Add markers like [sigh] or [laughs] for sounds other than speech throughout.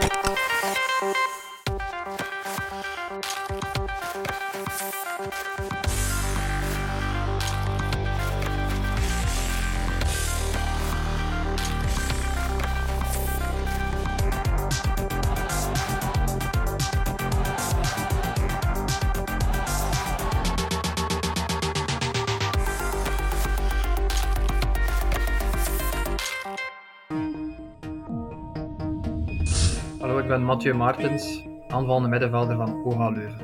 Hallo, ik Mathieu Maartens, aanvallende middenvelder van OHA Leuven.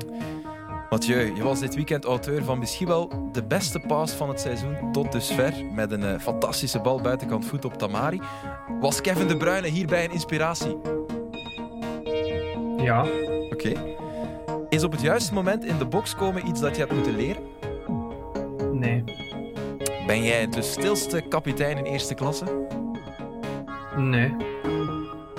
Mathieu, je was dit weekend auteur van misschien wel de beste paas van het seizoen tot dusver. Met een eh, fantastische bal buitenkant voet op Tamari. Was Kevin De Bruyne hierbij een inspiratie? Ja, Oké. Is op het juiste moment in de box komen iets dat je hebt moeten leren? nee, Ben jij de stilste kapitein in eerste klasse? nee,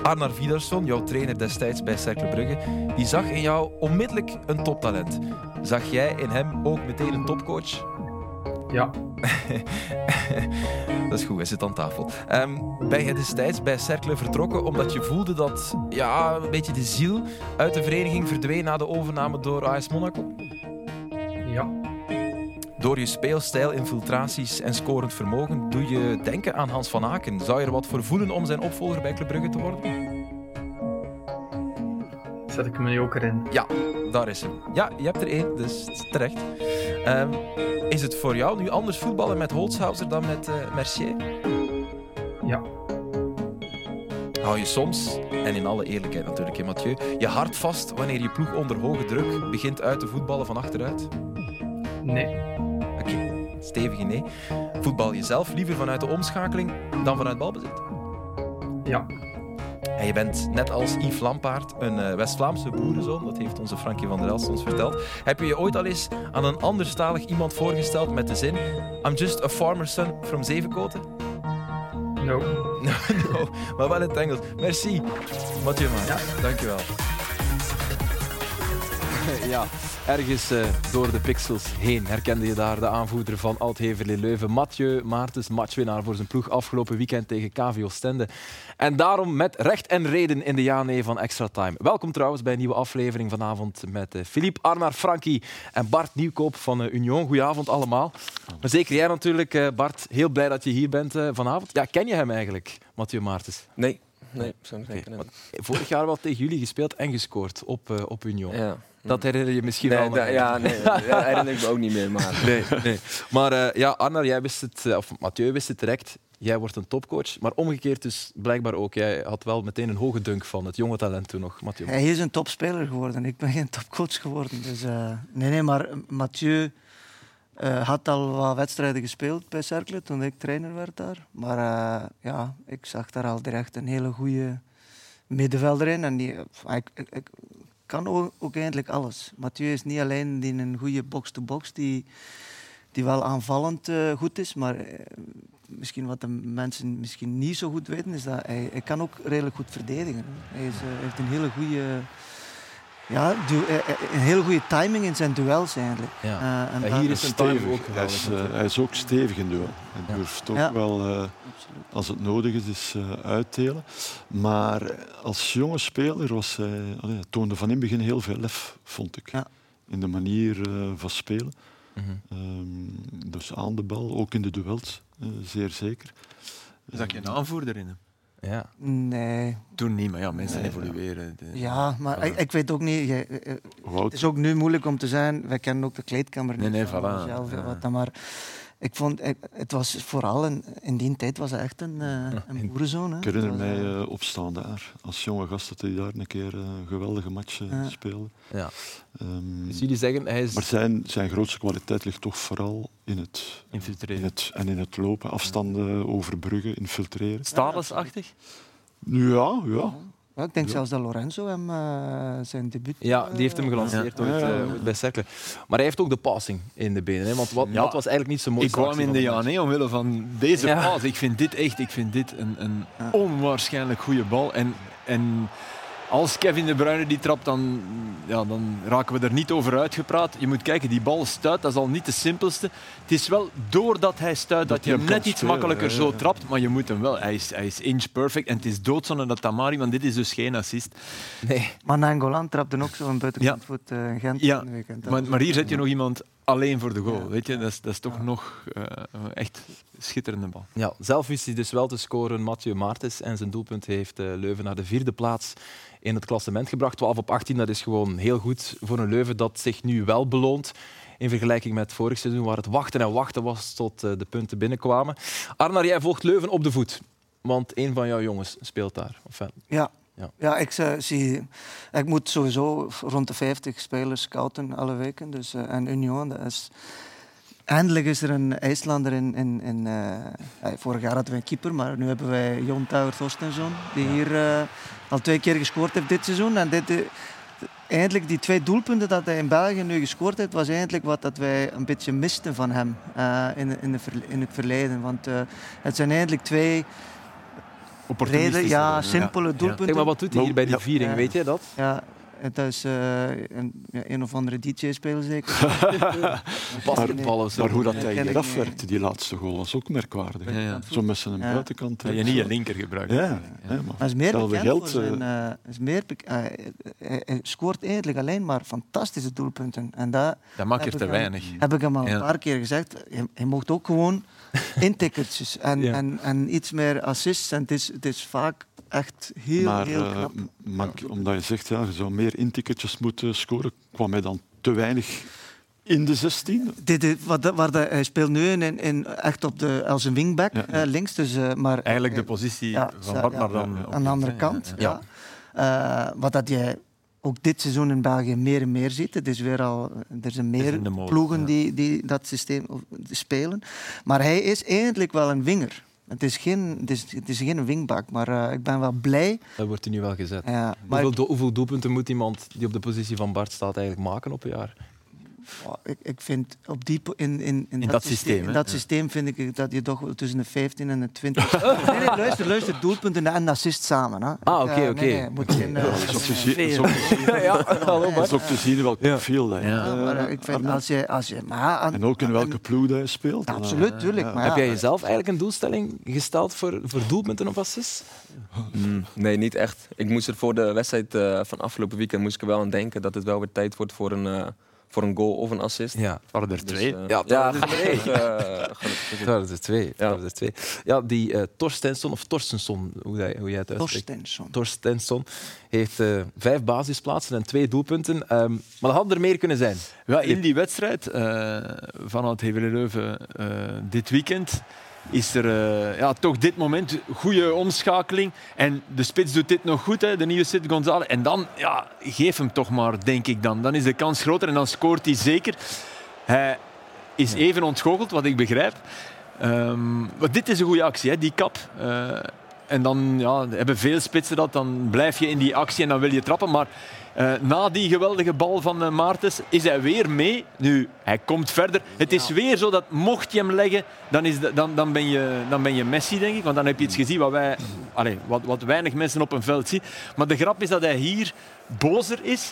Arnar Vidarsson, jouw trainer destijds bij Cercle Brugge, die zag in jou onmiddellijk een toptalent. Zag jij in hem ook meteen een topcoach? ja, [laughs] dat is goed, hij zit aan tafel. Ehm, ben je destijds bij Cercle vertrokken omdat je voelde dat ja, een beetje de ziel uit de vereniging verdween na de overname door AS Monaco? ja, Door je speelstijl, infiltraties en scorend vermogen doe je denken aan Hans van Aken. Zou je er wat voor voelen om zijn opvolger bij Club Brugge te worden? Zet ik me nu ook erin. Ja, daar is hem. Ja, je hebt er één, dus terecht. Ehm, is het voor jou nu anders voetballen met Holzhauser dan met eh, Mercier? Ja, Hou je soms, en in alle eerlijkheid natuurlijk, hè, Mathieu, je hart vast wanneer je ploeg onder hoge druk begint uit te voetballen van achteruit? nee, Oké, stevige nee. Voetbal je zelf liever vanuit de omschakeling dan vanuit balbezit? ja, En je bent net als Yves Lampaard een eh, West-Vlaamse boerenzoon, dat heeft onze Frankie van der Elst ons verteld. Heb je je ooit al eens aan een anderstalig iemand voorgesteld met de zin I'm just a farmer's son from Zevenkoten? no, No, [laughs] no, maar wel in het Engels. Merci, Mathieu Maas. Ja. Dankjewel. Ja, ergens eh, door de pixels heen herkende je daar de aanvoerder van Oud-Heverlee Leuven, Mathieu Maartens, matchwinnaar voor zijn ploeg afgelopen weekend tegen KV Oostende. En daarom met recht en reden in de ja-nee van Extra Time. Welkom trouwens bij een nieuwe aflevering vanavond met eh, Philippe, Arnaar, Frankie en Bart Nieuwkoop van eh, Union. Goedenavond allemaal. Maar zeker jij natuurlijk, Bart. Heel blij dat je hier bent vanavond. Ja, ken je hem eigenlijk, Mathieu Maartens? Nee, nee, zou ik Vorig jaar wel tegen jullie gespeeld en gescoord op, eh, op Union. Ja. Dat herinner je misschien Nee, wel. ja, nee, dat herinner ik me ook niet meer. Maar [laughs] Nee, nee. Maar eh, ja, Arnar, jij wist het, eh, of Mathieu wist het direct. Jij wordt een topcoach. Maar omgekeerd dus blijkbaar ook. Jij had wel meteen een hoge dunk van het jonge talent toen nog, Mathieu. Hij is een topspeler geworden. Ik ben geen topcoach geworden. Dus, eh, nee, nee, maar Mathieu eh, had al wat wedstrijden gespeeld bij Cercle toen ik trainer werd daar. Maar eh, ja, ik zag daar al direct een hele goede middenvelder in. En die, eh, ik, kan ook, eindelijk alles. Mathieu is niet alleen die een goede box-to-box die, die wel aanvallend goed is, maar misschien wat de mensen misschien niet zo goed weten, is dat hij, hij kan ook redelijk goed verdedigen. Hij is, heeft een hele goede, ja, du- eh, eh, een hele goede timing in zijn duels eigenlijk. Ja. Eh, en Ja, hier is Stevig. ook hij, is, hij is ook stevig in duel. Hij Ja. durft ook Ja. wel, eh, als het nodig is, is eh, uitdelen. Maar als jonge speler was hij, allee, toonde van in het begin heel veel lef, vond ik. Ja. In de manier eh, van spelen. Mhm. Ehm, dus aan de bal, ook in de duels, eh, zeer zeker. Zag je een aanvoerder in hem? Ja. Nee, Toen niet, maar ja, mensen Nee, evolueren. De- ja, maar ik, ik weet ook niet. eh, eh, Het is ook nu moeilijk om te zijn. Wij kennen ook de kleedkamer Nee, niet nee, voilà. Michel, Ja. wat dan maar. Ik vond, ik- het was vooral een, in die tijd was hij echt een, eh, een boerenzoon. Hè. ik herinner was, mij eh, eh, opstaan daar, als jonge gast, dat hij daar een keer eh, een geweldige match eh, Ja. speelde. Ja. Ehm, Dus jullie zeggen, hij is maar zijn, zijn grootste kwaliteit ligt toch vooral in het, in infiltreren. het, en in het lopen, afstanden overbruggen, infiltreren. Statusachtig? Ja, ja. Ja, ik denk Ja. zelfs dat Lorenzo hem eh, zijn debuut. Ja, die heeft hem eh, gelanceerd Ja. ooit, eh, ooit bij Cercle. Maar hij heeft ook de passing in de benen. Hè? Want wat, was eigenlijk niet zo mooi. Ik kwam in de ja nee omwille van deze Ja. paas. Ik vind dit echt ik vind dit een, een Ja. onwaarschijnlijk goede bal. En, en als Kevin De Bruyne die trapt, dan, ja, dan raken we er niet over uitgepraat. Je moet kijken, die bal stuit, dat is al niet de simpelste. Het is wel doordat hij stuit dat, Dat je hem net iets spelen, makkelijker ja, zo ja. trapt, maar je moet hem wel. Hij is, hij is inch perfect en het is doodzonde dat Tamari, want dit is dus geen assist. Nee. Maar Nangolan trapte ook zo'n buitenkant Ja. voet eh, in Gent Ja, weekend. Maar, maar hier zet je nog iemand alleen voor de goal. Ja. Weet je? Dat, is, dat is toch nog eh, echt schitterende bal. Ja, zelf wist hij dus wel te scoren, Mathieu Martens. En zijn doelpunt heeft eh, Leuven naar de vierde plaats in het klassement gebracht. 12 op 18, dat is gewoon heel goed voor een Leuven dat zich nu wel beloont. In vergelijking met vorig seizoen, waar het wachten en wachten was tot eh, de punten binnenkwamen. Arnar, jij volgt Leuven op de voet. Want een van jouw jongens speelt daar. Ja. Ja. Ja. ik eh, zie... Ik moet sowieso rond de 50 spelers scouten alle weken. Dus, eh, en Union, dat is... Eindelijk is er een IJslander in... in, in eh, eh, vorig jaar hadden we een keeper, maar nu hebben wij Jon Tauer Thorstensson, die hier eh, al twee keer gescoord heeft dit seizoen. En dit, eigenlijk die twee doelpunten dat hij in België nu gescoord heeft, was eigenlijk wat dat wij een beetje misten van hem eh, in, in, de in het verleden. Want eh, het zijn eigenlijk twee reden, ja, simpele doelpunten. Zeg maar, wat doet hij hier bij die viering? Ja. Weet je dat? Ja, het is eh, een, ja, een of andere DJ-speler zeker. [laughs] [laughs] Basketbal of zo. Maar hoe dat Ja, hij hier ik afwerkte, die laatste goal, was ook merkwaardig. Ja, ja. Zo met zijn Ja. buitenkant. Dat je niet je linker gebruikt. Ja, ja, maar Maar is meer hetzelfde bekend geld, voor eh, zijn, eh, is meer eh, hij, hij scoort eigenlijk alleen maar fantastische doelpunten. En dat Dat maakt er heb te ik hem- weinig. heb ik hem al Ja. een paar keer gezegd. Je, je mocht ook gewoon [laughs] intikkertjes en, Ja. en, en iets meer assists. En het is, het is vaak echt heel, maar, heel eh, knap. maar omdat je zegt, ja, je zou meer intikketjes moeten scoren, kwam hij dan te weinig in de 16? Dit, wat, waar hij speelt nu in, in, echt op de, als een wingback Ja. eh, links. Dus, eh, maar, Eigenlijk de positie Ja, van ja, Bart, dan aan de andere kant. Ja. Ja. Eh, wat dat je ook dit seizoen in België meer en meer ziet. Het is weer al, er zijn meer mode, ploegen ja. die, die dat systeem spelen. Maar hij is eigenlijk wel een winger. Het is geen, het is, het is geen wingback, maar eh, ik ben wel blij. Dat wordt er nu wel gezet. Ja, Hoeveel, do- hoeveel doelpunten moet iemand die op de positie van Bart staat eigenlijk maken op een jaar? Oh, ik, ik vind op die, in, in, in, dat systeem, in dat Ja. systeem vind ik dat je toch tussen de 15 en de 20. [laughs] nee, nee, luister, luister, doelpunten en assist samen. Hè. Ah, oké, eh, oké. nee, nee, moet geen, eh, Dat is ook te zien- [laughs] [laughs] ook te zien- welk profiel Ja. Ja, maar eh, ik vind als je, als je maar aan- En ook in welke ploeg hij speelt. Absoluut, tuurlijk. Maar Heb jij jezelf eigenlijk een doelstelling gesteld voor, voor doelpunten of assists? Mm, nee, niet echt. Ik moest er voor de wedstrijd eh, van afgelopen weekend moest ik er wel aan denken dat het wel weer tijd wordt voor een, eh, voor een goal of een assist. Ja, Het waren er Dus, twee. eh, Ja, het ja, [laughs] waren er twee. eh, waren er twee. Ja. waren er twee. Ja, die eh Torstensson, of Torstensson, hoe, jij- hoe jij het uitspreekt. Torstensson. Torstensson heeft eh, vijf basisplaatsen en twee doelpunten. Ehm, maar dat had er meer kunnen zijn. Ja, in die wedstrijd eh van het Hevelen Leuven eh, dit weekend is er eh, ja, toch dit moment goede omschakeling. En de spits doet dit nog goed, hè, de nieuwe Sid González. En dan, ja, geef hem toch maar, denk ik dan. Dan is de kans groter en dan scoort hij zeker. Hij is even ontgoocheld, wat ik begrijp. Maar dit is een goede actie, hè, die kap. Eh, en dan ja, hebben veel spitsen dat, dan blijf je in die actie en dan wil je trappen. Maar eh, na die geweldige bal van eh, Maartens is hij weer mee. Nu, hij komt verder. Het is weer zo dat mocht je hem leggen, dan, is de- dan, dan, ben, je, dan ben je Messi, denk ik. Want dan heb je iets gezien wat, wij, allez, wat, wat weinig mensen op een veld zien. Maar de grap is dat hij hier bozer is.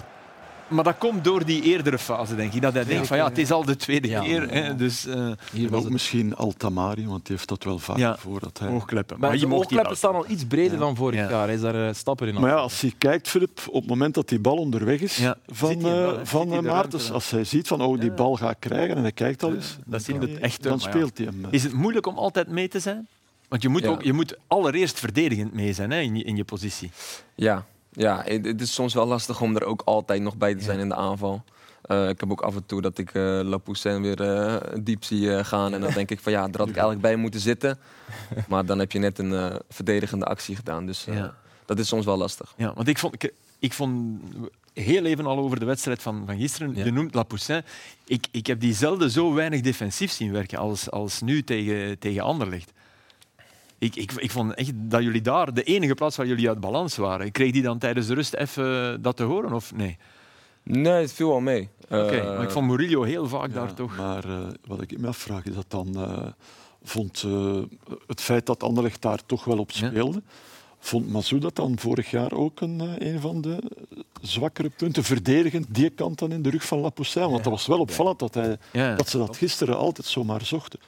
Maar dat komt door die eerdere fase, denk ik. Dat hij denkt van ja, het is al de tweede Ja. keer. Hè, dus eh Hier En was ook het. misschien Altamari, want die heeft dat wel vaak Ja. voor dat hij... oogkleppen. Maar, je die oogkleppen staan al iets breder dan vorig Ja. jaar. Hij is daar eh, stappen in. Maar ja, als je kijkt, Filip, op het moment dat die bal onderweg is Ja, van, eh, wel, van Maartens, als hij ziet van oh, die bal gaat krijgen en hij kijkt al eens, dat dan, het echt, dan maar ja. speelt hij hem. Is het moeilijk om altijd mee te zijn? Want je moet, Ja. ook, je moet allereerst verdedigend mee zijn hè, in, je, in je positie. Ja, ja het, is soms wel lastig om er ook altijd nog bij te zijn in de aanval. Eh, ik heb ook af en toe dat ik eh La Poussin weer eh, diep zie gaan. En dan denk ik van ja, daar had ik eigenlijk bij moeten zitten. [laughs] Maar dan heb je net een verdedigende actie gedaan. Dus Ja. dat is soms wel lastig. Ja, want ik vond, ik, ik vond heel even al over de wedstrijd van, van gisteren. Ja. Je noemt Lapoussin. Ik, ik heb die zelden zo weinig defensief zien werken als, als nu tegen, tegen Anderlecht. Ik, ik, ik vond echt dat jullie daar de enige plaats waar jullie uit balans waren. Kreeg die dan tijdens de rust even dat te horen of nee? Nee, het viel wel mee. Oké, Eh, maar ik vond Murillo heel vaak Ja, daar toch. Maar eh, wat ik me afvraag is dat dan eh, vond eh, het feit dat Anderlecht daar toch wel op Ja. speelde, Vond Mazou dat dan vorig jaar ook een, eh, een van de zwakkere punten? Verdedigend, die kant dan in de rug van Lapoussin. Want dat was wel opvallend dat, hij, Ja, dat ze dat gisteren altijd zomaar zochten.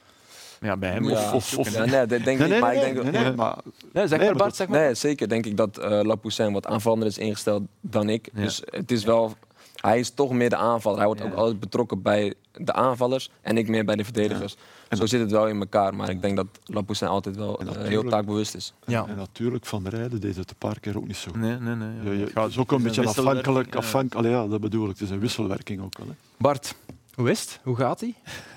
Ja, bij hem. Ja, of- of- ja, nee, dat denk Nee, ik, nee, ik denk nee, dat- nee, maar Nee, zeg Nee, maar Bart, zeg maar. Nee, zeker denk ik dat eh Lapoussin wat aanvallender is ingesteld dan ik. Ja. Dus het is wel... Hij is toch meer de aanvaller. Hij wordt Ja. ook altijd betrokken bij de aanvallers en ik meer bij de verdedigers. Zo zit het wel in elkaar, maar ik denk dat Lapoussin altijd wel En eh, heel taakbewust is. Ja. En natuurlijk, Van der Rijden deed het een paar keer ook niet zo. Nee, nee, nee. Ja, je- Het gaat- het is ook een beetje afhankelijk. ja. afhankelijk allee, ja, dat bedoel ik. Het is een wisselwerking ook wel. Hè. Bart, hoe is het? Hoe gaat hij?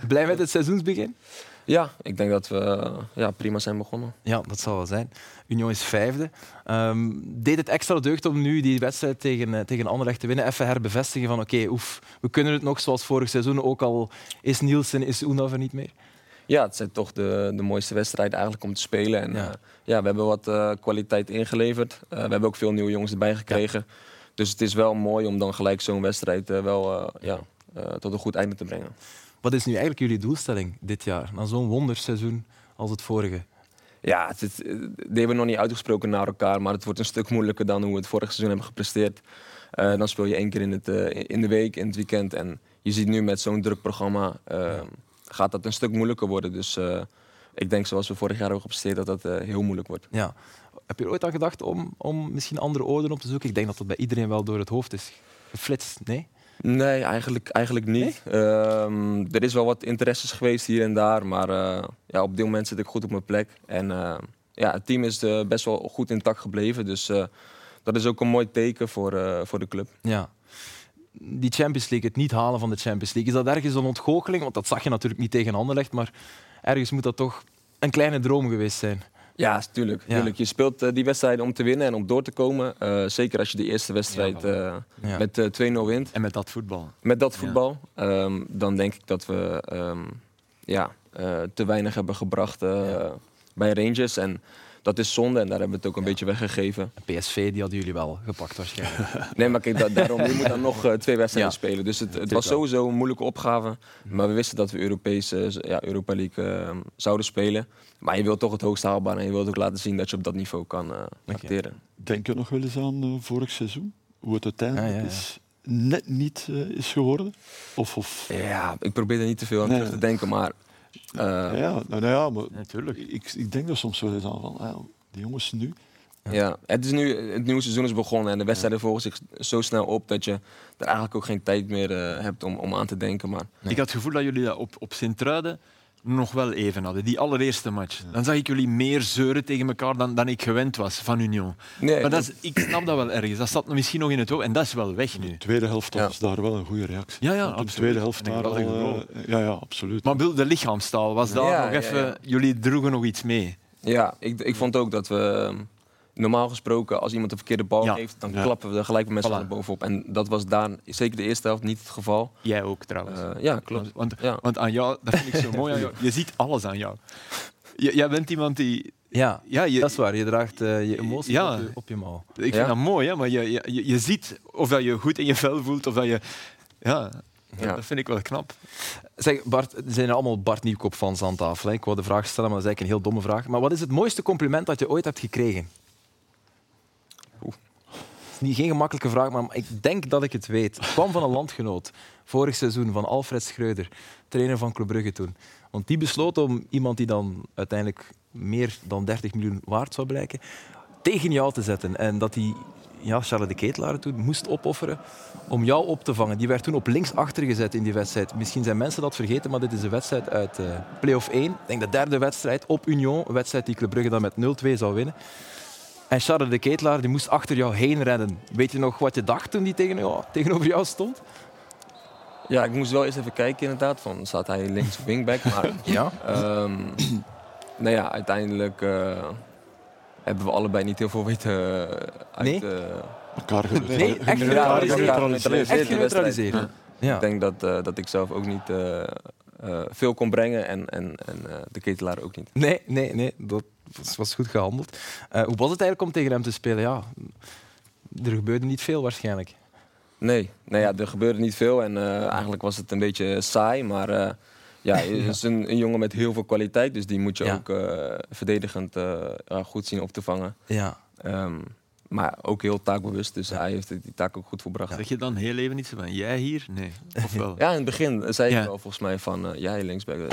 Blij met het seizoensbegin? Ja, ik denk dat we eh, ja, prima zijn begonnen. Ja, dat zal wel zijn. Union is vijfde. Ehm, deed het extra deugd om nu die wedstrijd tegen, eh, tegen Anderlecht te winnen? Even herbevestigen van oké, oef, we kunnen het nog zoals vorig seizoen. Ook al is Nielsen, is Unaf er niet meer. Ja, het zijn toch de, de mooiste wedstrijden eigenlijk om te spelen. En, Ja. ja, we hebben wat eh, kwaliteit ingeleverd. Eh, we hebben ook veel nieuwe jongens erbij gekregen. Dus het is wel mooi om dan gelijk zo'n wedstrijd eh, wel eh, ja, eh, tot een goed einde te brengen. Wat is nu eigenlijk jullie doelstelling dit jaar? Na zo'n wonderseizoen als het vorige. Ja, het, het- die hebben we nog niet uitgesproken naar elkaar, maar het wordt een stuk moeilijker dan hoe we het vorig seizoen hebben gepresteerd. Eh, dan speel je één keer in, het, eh, in de week, in het weekend. En je ziet nu met zo'n druk programma, eh, gaat dat een stuk moeilijker worden. Dus eh, ik denk zoals we vorig jaar hebben gepresteerd, dat dat eh, heel moeilijk wordt. Ja. Heb je ooit aan gedacht om, om misschien andere oorden op te zoeken? Ik denk dat dat bij iedereen wel door het hoofd is geflitst. Nee? Nee, eigenlijk, eigenlijk niet. Ehm, er is wel wat interesses geweest hier en daar, maar eh, ja, op dit moment zit ik goed op mijn plek. En eh, ja, het team is eh, best wel goed intact gebleven, dus dat is ook een mooi teken voor, voor de club. Ja. Die Champions League, het niet halen van de Champions League, is dat ergens een ontgoocheling? Want dat zag je natuurlijk niet tegen Anderlecht, maar ergens moet dat toch een kleine droom geweest zijn. Ja, tuurlijk. Ja. tuurlijk. Je speelt eh, die wedstrijden om te winnen en om door te komen. Eh, zeker als je de eerste wedstrijd eh, Ja. met eh, 2-0 wint. En met dat voetbal. Met dat Ja. voetbal, ehm, dan denk ik dat we ehm, ja, te weinig hebben gebracht bij Rangers. En dat is zonde en daar hebben we het ook een beetje weggegeven. PSV die hadden jullie wel gepakt waarschijnlijk. [laughs] Nee, maar kijk, da- daarom, je moet dan nog eh, twee wedstrijden Ja. spelen. Dus het, het was wel. sowieso een moeilijke opgave. Maar we wisten dat we Europees, eh, ja, Europa League eh, zouden spelen. Maar je wilt toch het hoogst haalbaar en je wilt ook laten zien dat je op dat niveau kan eh acteren. Denk je nog wel eens aan vorig seizoen? Hoe het uiteindelijk Ah, ja, ja. Is, net niet is geworden? Of, of, Ja, ik probeer er niet te veel aan Nee. terug te denken, maar... eh, ja, nou, nou ja, maar Natuurlijk. ik, ik denk er soms wel eens aan van, ah, die jongens nu. Ja, het, is nu, het nieuwe seizoen is begonnen en de wedstrijden volgen zich zo snel op dat je er eigenlijk ook geen tijd meer eh, hebt om, om aan te denken. Maar Ik had het gevoel dat jullie dat op, op Sint-Truiden nog wel even hadden. Die allereerste match. Dan zag ik jullie meer zeuren tegen elkaar dan, dan ik gewend was van Union. nee, Maar dat is, ik snap dat wel ergens. Dat zat misschien nog in het hoofd. En dat is wel weg nu. De tweede helft Ja. was daar wel een goede reactie. Ja, ja, Want De absoluut. tweede helft daar al, eh, ja, ja, absoluut. Maar bedoel, de lichaamstaal was daar Ja, nog even... ja. Jullie droegen nog iets mee. ja, ik, ik vond ook dat we normaal gesproken als iemand een verkeerde bal Ja. heeft, dan Ja. klappen we er gelijk met mensen Voilà. bovenop. En dat was daar, zeker de eerste helft, niet het geval. Jij ook trouwens. Eh, ja, klopt. Want, Ja. want aan jou, dat vind ik zo mooi aan jou. Je ziet alles aan jou. Je- jij bent iemand die... Ja, Ja, je, dat is waar. Je draagt eh, je emoties Ja. op, je, op je mouw. Ik vind Ja. dat mooi, hè, maar je, je, je- ziet of dat je goed in je vel voelt of dat je... Ja, Ja. dat vind ik wel knap. Zeg, Bart, er zijn allemaal Bart Nieuwkoop-fans aan tafel. Hè. Ik wou de vraag stellen, maar dat is eigenlijk een heel domme vraag. Maar wat is het mooiste compliment dat je ooit hebt gekregen? Niet, geen gemakkelijke vraag, maar ik denk dat ik het weet. Het kwam van een landgenoot, vorig seizoen, van Alfred Schreuder, trainer van Club Brugge toen. Want die besloot om iemand die dan uiteindelijk meer dan 30 miljoen waard zou blijken, tegen jou te zetten. En dat hij ja, Charles de Ketelaar toen moest opofferen om jou op te vangen. Die werd toen op links achter gezet in die wedstrijd. Misschien zijn mensen dat vergeten, maar dit is een wedstrijd uit eh play-off 1. Ik denk de derde wedstrijd op Union. Een wedstrijd die Club Brugge dan met 0-2 zou winnen. En Charles de Ketelaar die moest achter jou heen rennen. Weet je nog wat je dacht toen die tegen jou, tegenover jou stond? Ja, ik moest wel eens even kijken inderdaad, van staat hij links of wingback. Maar [laughs] Ja. Ehm nou ja, uiteindelijk eh, hebben we allebei niet heel veel weten eh, uit... Nee? eh, elkaar ge- Nee, echt geneutraliseerd. Echt geneutraliseerd. Ja. Ik denk dat, eh, dat ik zelf ook niet eh, eh, veel kon brengen en, en, en eh, de ketelaar ook niet. Nee, nee, nee. Dat was, was goed gehandeld. Eh, hoe was het eigenlijk om tegen hem te spelen? Ja, er gebeurde niet veel waarschijnlijk. Nee, nee ja, er gebeurde niet veel en eh, eigenlijk was het een beetje saai, maar eh, ja, [laughs] hij is een, een jongen met heel veel kwaliteit, dus die moet je Ja. ook verdedigend goed zien op te vangen. Ja. Ehm, maar ook heel taakbewust, dus hij heeft die taak ook goed volbracht. Zeg je dan heel even iets van jij hier? Nee. Of [laughs] wel? Ja, in het begin zei ik Ja. wel volgens mij van eh, jij linksback. [laughs]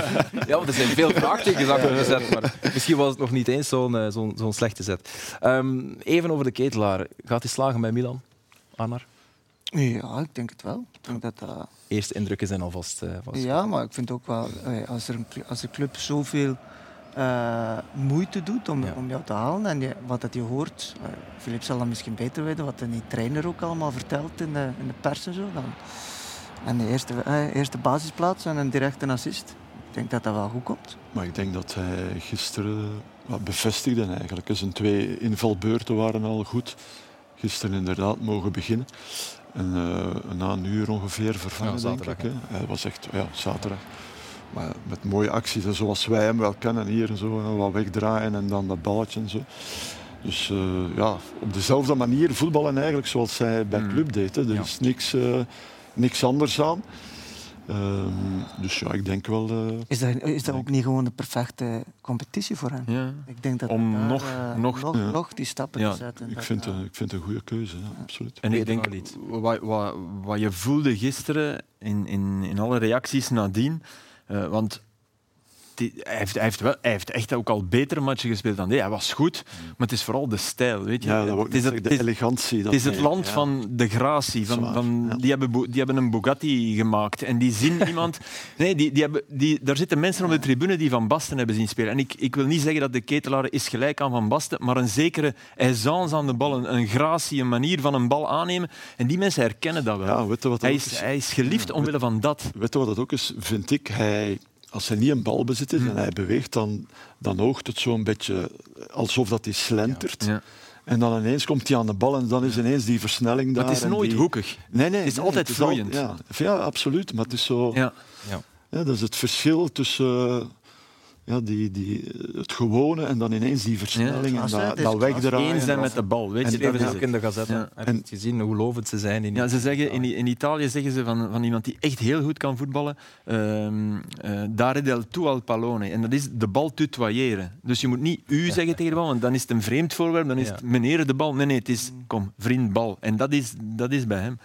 [laughs] Ja, want er zijn veel vraagtekens achter gezet, maar misschien was het nog niet eens zo'n eh, zo'n zo'n slechte zet. Ehm, even over de ketelaar. Gaat hij slagen bij Milan, Arnar? Ja, ik denk het wel. Ik denk dat dat... Eerste indrukken zijn alvast... eh, vast. Ja, maar ik vind ook wel, eh, als, er een, als een club zoveel eh, moeite doet om, Ja. om jou te halen en je, wat dat je hoort, eh Filip zal dat misschien beter weten, wat die trainer ook allemaal vertelt in de, in de pers en zo. Dan, en de eerste, eh, eerste basisplaats en een directe assist. Ik denk dat dat wel goed komt. Maar ik denk dat hij gisteren wat bevestigde eigenlijk. Zijn twee invalbeurten waren al goed. Gisteren inderdaad mogen beginnen. En eh, na een uur ongeveer vervangen, Ja, denk zaterdag, ik. Hè. Hij was echt, ja, zaterdag. Maar met mooie acties, zoals wij hem wel kennen. Hier en zo, wat wegdraaien en dan dat balletje en zo. Dus eh, ja, op dezelfde manier voetballen eigenlijk zoals hij bij Mm. club deed. Hè. Er Ja. is niks, eh, niks anders aan. Ehm, dus ja, ik denk wel... eh, Is dat, is dat ook niet gewoon de perfecte competitie voor hem? Ja. Ik denk dat Om daar, nog- nog- nog, Ja. nog die stappen Ja. te zetten. Ik vind, het- ik vind een goede keuze, ja, absoluut. En ik denk, wat, wat, wat je voelde gisteren in, in, in alle reacties nadien, want die- hij, heeft, hij, heeft wel, hij heeft echt ook al betere matchen gespeeld dan dit. Hij was goed, maar het is vooral de stijl. Weet je? Ja, dat het is het, de het elegantie. het is het land ja. van de gratie. Van, Zwaar, van, ja. die, hebben, die hebben een Bugatti gemaakt. En die zien [laughs] iemand... Nee, die, die hebben, die, daar zitten mensen op de tribune die Van Basten hebben zien spelen. En ik, ik wil niet zeggen dat de ketelaar is gelijk aan Van Basten, maar een zekere aisance aan de bal, een, een gratie, een manier van een bal aannemen. En die mensen herkennen dat wel. Ja, weet wat dat hij, is, is? hij is geliefd omwille van dat. Weet je wat dat ook is? Vind ik, hij, als hij niet in balbezit is Hm. en hij beweegt, dan, dan oogt het zo'n beetje alsof dat hij slentert. Ja. En dan ineens komt hij aan de bal en dan is ineens die versnelling Maar daar. het is nooit die... hoekig. Nee, nee, het is nee, altijd al- vloeiend. ja. ja, absoluut. Maar het is zo... Ja. Ja, dat is het verschil tussen eh, ja, die, die, het gewone en dan ineens die versnelling Klasse, en dat, dat wegdraaien. Eens zijn met de bal. Weet En je, dat is ook in de gazette. Ja. Heb je het gezien hoe lovend ze zijn? In Ja, ze zeggen in, in Italië zeggen ze van, van iemand die echt heel goed kan voetballen, ehm eh, dare del tu al pallone. En dat is de bal tutoyeren. Dus je moet niet u zeggen tegen de bal, want dan is het een vreemd voorwerp, dan is Ja. het meneer de bal. Nee, nee, het is kom, vriend bal. En dat is, dat is bij hem.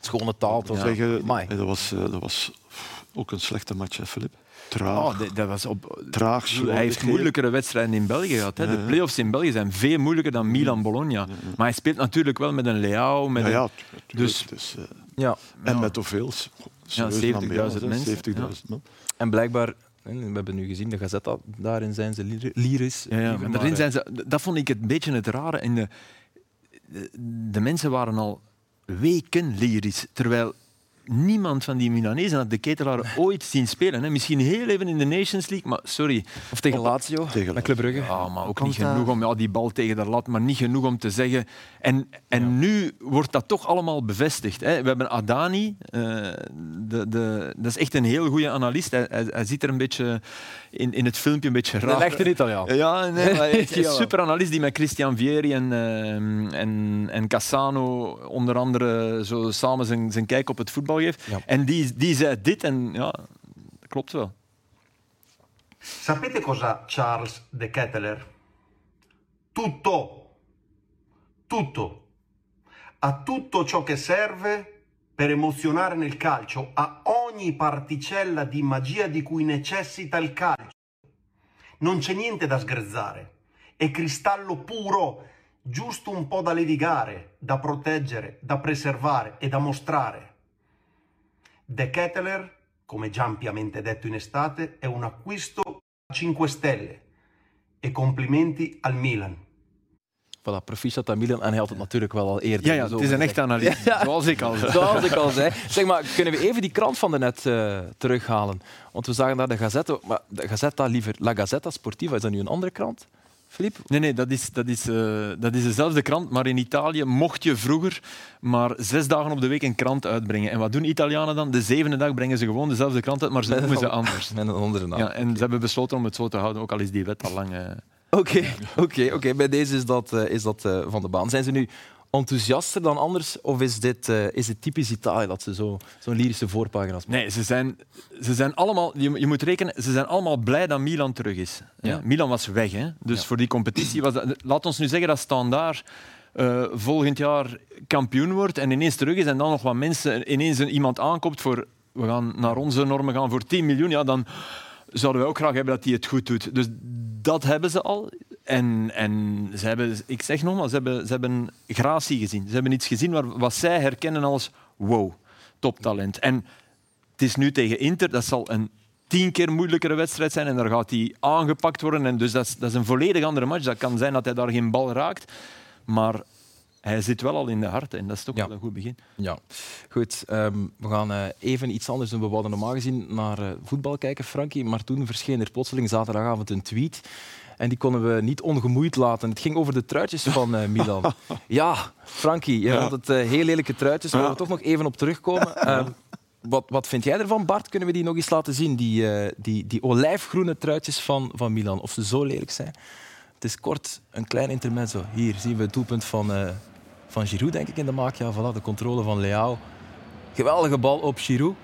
Schone taal. toch? Zeggen, dat, was, eh, dat was ook een slechte match, Filip. Traag, Oh, dat, dat was op, traag, hij heeft moeilijkere wedstrijden in België gehad. Hè. Ja, De play-offs in België zijn veel moeilijker dan Milan-Bologna. Maar hij speelt natuurlijk wel met een Leao, met Ja, een- ja. Dus- Dus, eh, Ja. en Ja. met hoeveel? Ja, 70.000 70.000 mensen. 70.000 man. En blijkbaar, hè, we hebben nu gezien, de Gazetta, daarin zijn ze lyri- lyrisch. Ja, daarin eh, zijn ze, dat vond ik een beetje het rare. In de, de, de mensen waren al weken lyrisch, terwijl niemand van die Milanezen had de ketelaar ooit zien spelen. Hè. Misschien heel even in de Nations League, maar sorry. Of tegen Lazio, Tegen met Club Brugge. Ja, maar ook Komt niet genoeg om ja, die bal tegen de lat, maar niet genoeg om te zeggen. En, en nu wordt dat toch allemaal bevestigd. Hè. We hebben Adani, eh, de, de, dat is echt een heel goede analist. Hij, hij, hij zit er een beetje in, in het filmpje een beetje raar. Een echte Italiaan. Ja, nee, maar [laughs] hij is een Jawel. super analist die met Christian Vieri en, ehm, en, en Cassano onder andere zo samen zijn, zijn kijk op het voetbal geeft. Ja. En die, die zei dit en ja, dat klopt wel. Sapete cosa Charles de Ketteler? Tutto. Tutto. Ha tutto ciò che serve per emozionare nel calcio, ha ogni particella di magia di cui necessita il calcio. Non c'è niente da sgrezzare. È cristallo puro, giusto un po' da levigare, da proteggere, da preservare e da mostrare. De Ketteler, come già ampiamente detto in estate, è un acquisto a 5 stelle. E complimenti al Milan. Voilà, proficiat aan Milan. En hij had het natuurlijk wel al eerder. Ja, ja het is een echte analist, [laughs] Ja. zoals ik al zei. Zoals ik al zei. Zeg maar, kunnen we even die krant van daarnet eh terughalen? Want we zagen daar de Gazette, maar de Gazzetta liever La Gazzetta Sportiva. Is dat nu een andere krant? Filip? Nee, nee, dat is, dat, is, eh, dat is dezelfde krant, maar in Italië mocht je vroeger maar zes dagen op de week een krant uitbrengen. En wat doen Italianen dan? De zevende dag brengen ze gewoon dezelfde krant uit, maar ze noemen ze anders. Met een andere naam. Ja, en ze hebben besloten om het zo te houden, ook al is die wet al lang... eh, Oké, oké, oké. bij deze is dat, eh, is dat van de baan. Zijn ze nu enthousiaster dan anders? Of is dit, eh, is het typisch Italië dat ze zo- zo'n lyrische voorpagina's maken? Nee, ze zijn, ze zijn allemaal, je, je moet rekenen, ze zijn allemaal blij dat Milan terug is. hè. Ja. Milan was weg, hè? dus Ja. voor die competitie was dat... Laat ons nu zeggen dat Standaard eh, volgend jaar kampioen wordt en ineens terug is en dan nog wat mensen, ineens een, iemand aankomt voor... We gaan naar onze normen gaan voor 10 miljoen, ja, dan zouden wij ook graag hebben dat hij het goed doet. Dus dat hebben ze al. En, en ze hebben, ik zeg nogmaals, ze hebben, ze hebben gratie gezien. Ze hebben iets gezien waar, wat zij herkennen als wow, toptalent. En het is nu tegen Inter, dat zal een tien keer moeilijkere wedstrijd zijn en daar gaat hij aangepakt worden. En dus dat is, dat is een volledig andere match. Dat kan zijn dat hij daar geen bal raakt, maar hij zit wel al in de hart en dat is toch Ja. wel een goed begin. Ja, goed. ehm, we gaan eh, even iets anders doen. We wouden normaal gezien naar eh, voetbal kijken, Frankie. Maar toen verscheen er plotseling zaterdagavond een tweet. En die konden we niet ongemoeid laten. Het ging over de truitjes van eh, Milan. [laughs] Ja, Frankie, je vond het eh, heel lelijke truitjes. Daar gaan we toch nog even op terugkomen. Ehm, wat, wat vind jij ervan, Bart? Kunnen we die nog eens laten zien? Die, eh, die, die olijfgroene truitjes van, van Milan. Of ze zo lelijk zijn. Het is kort, een klein intermezzo. Hier zien we het doelpunt van, eh, van Giroud, denk ik, in de maak. Ja, voilà, de controle van Leao. Geweldige bal op Giroud.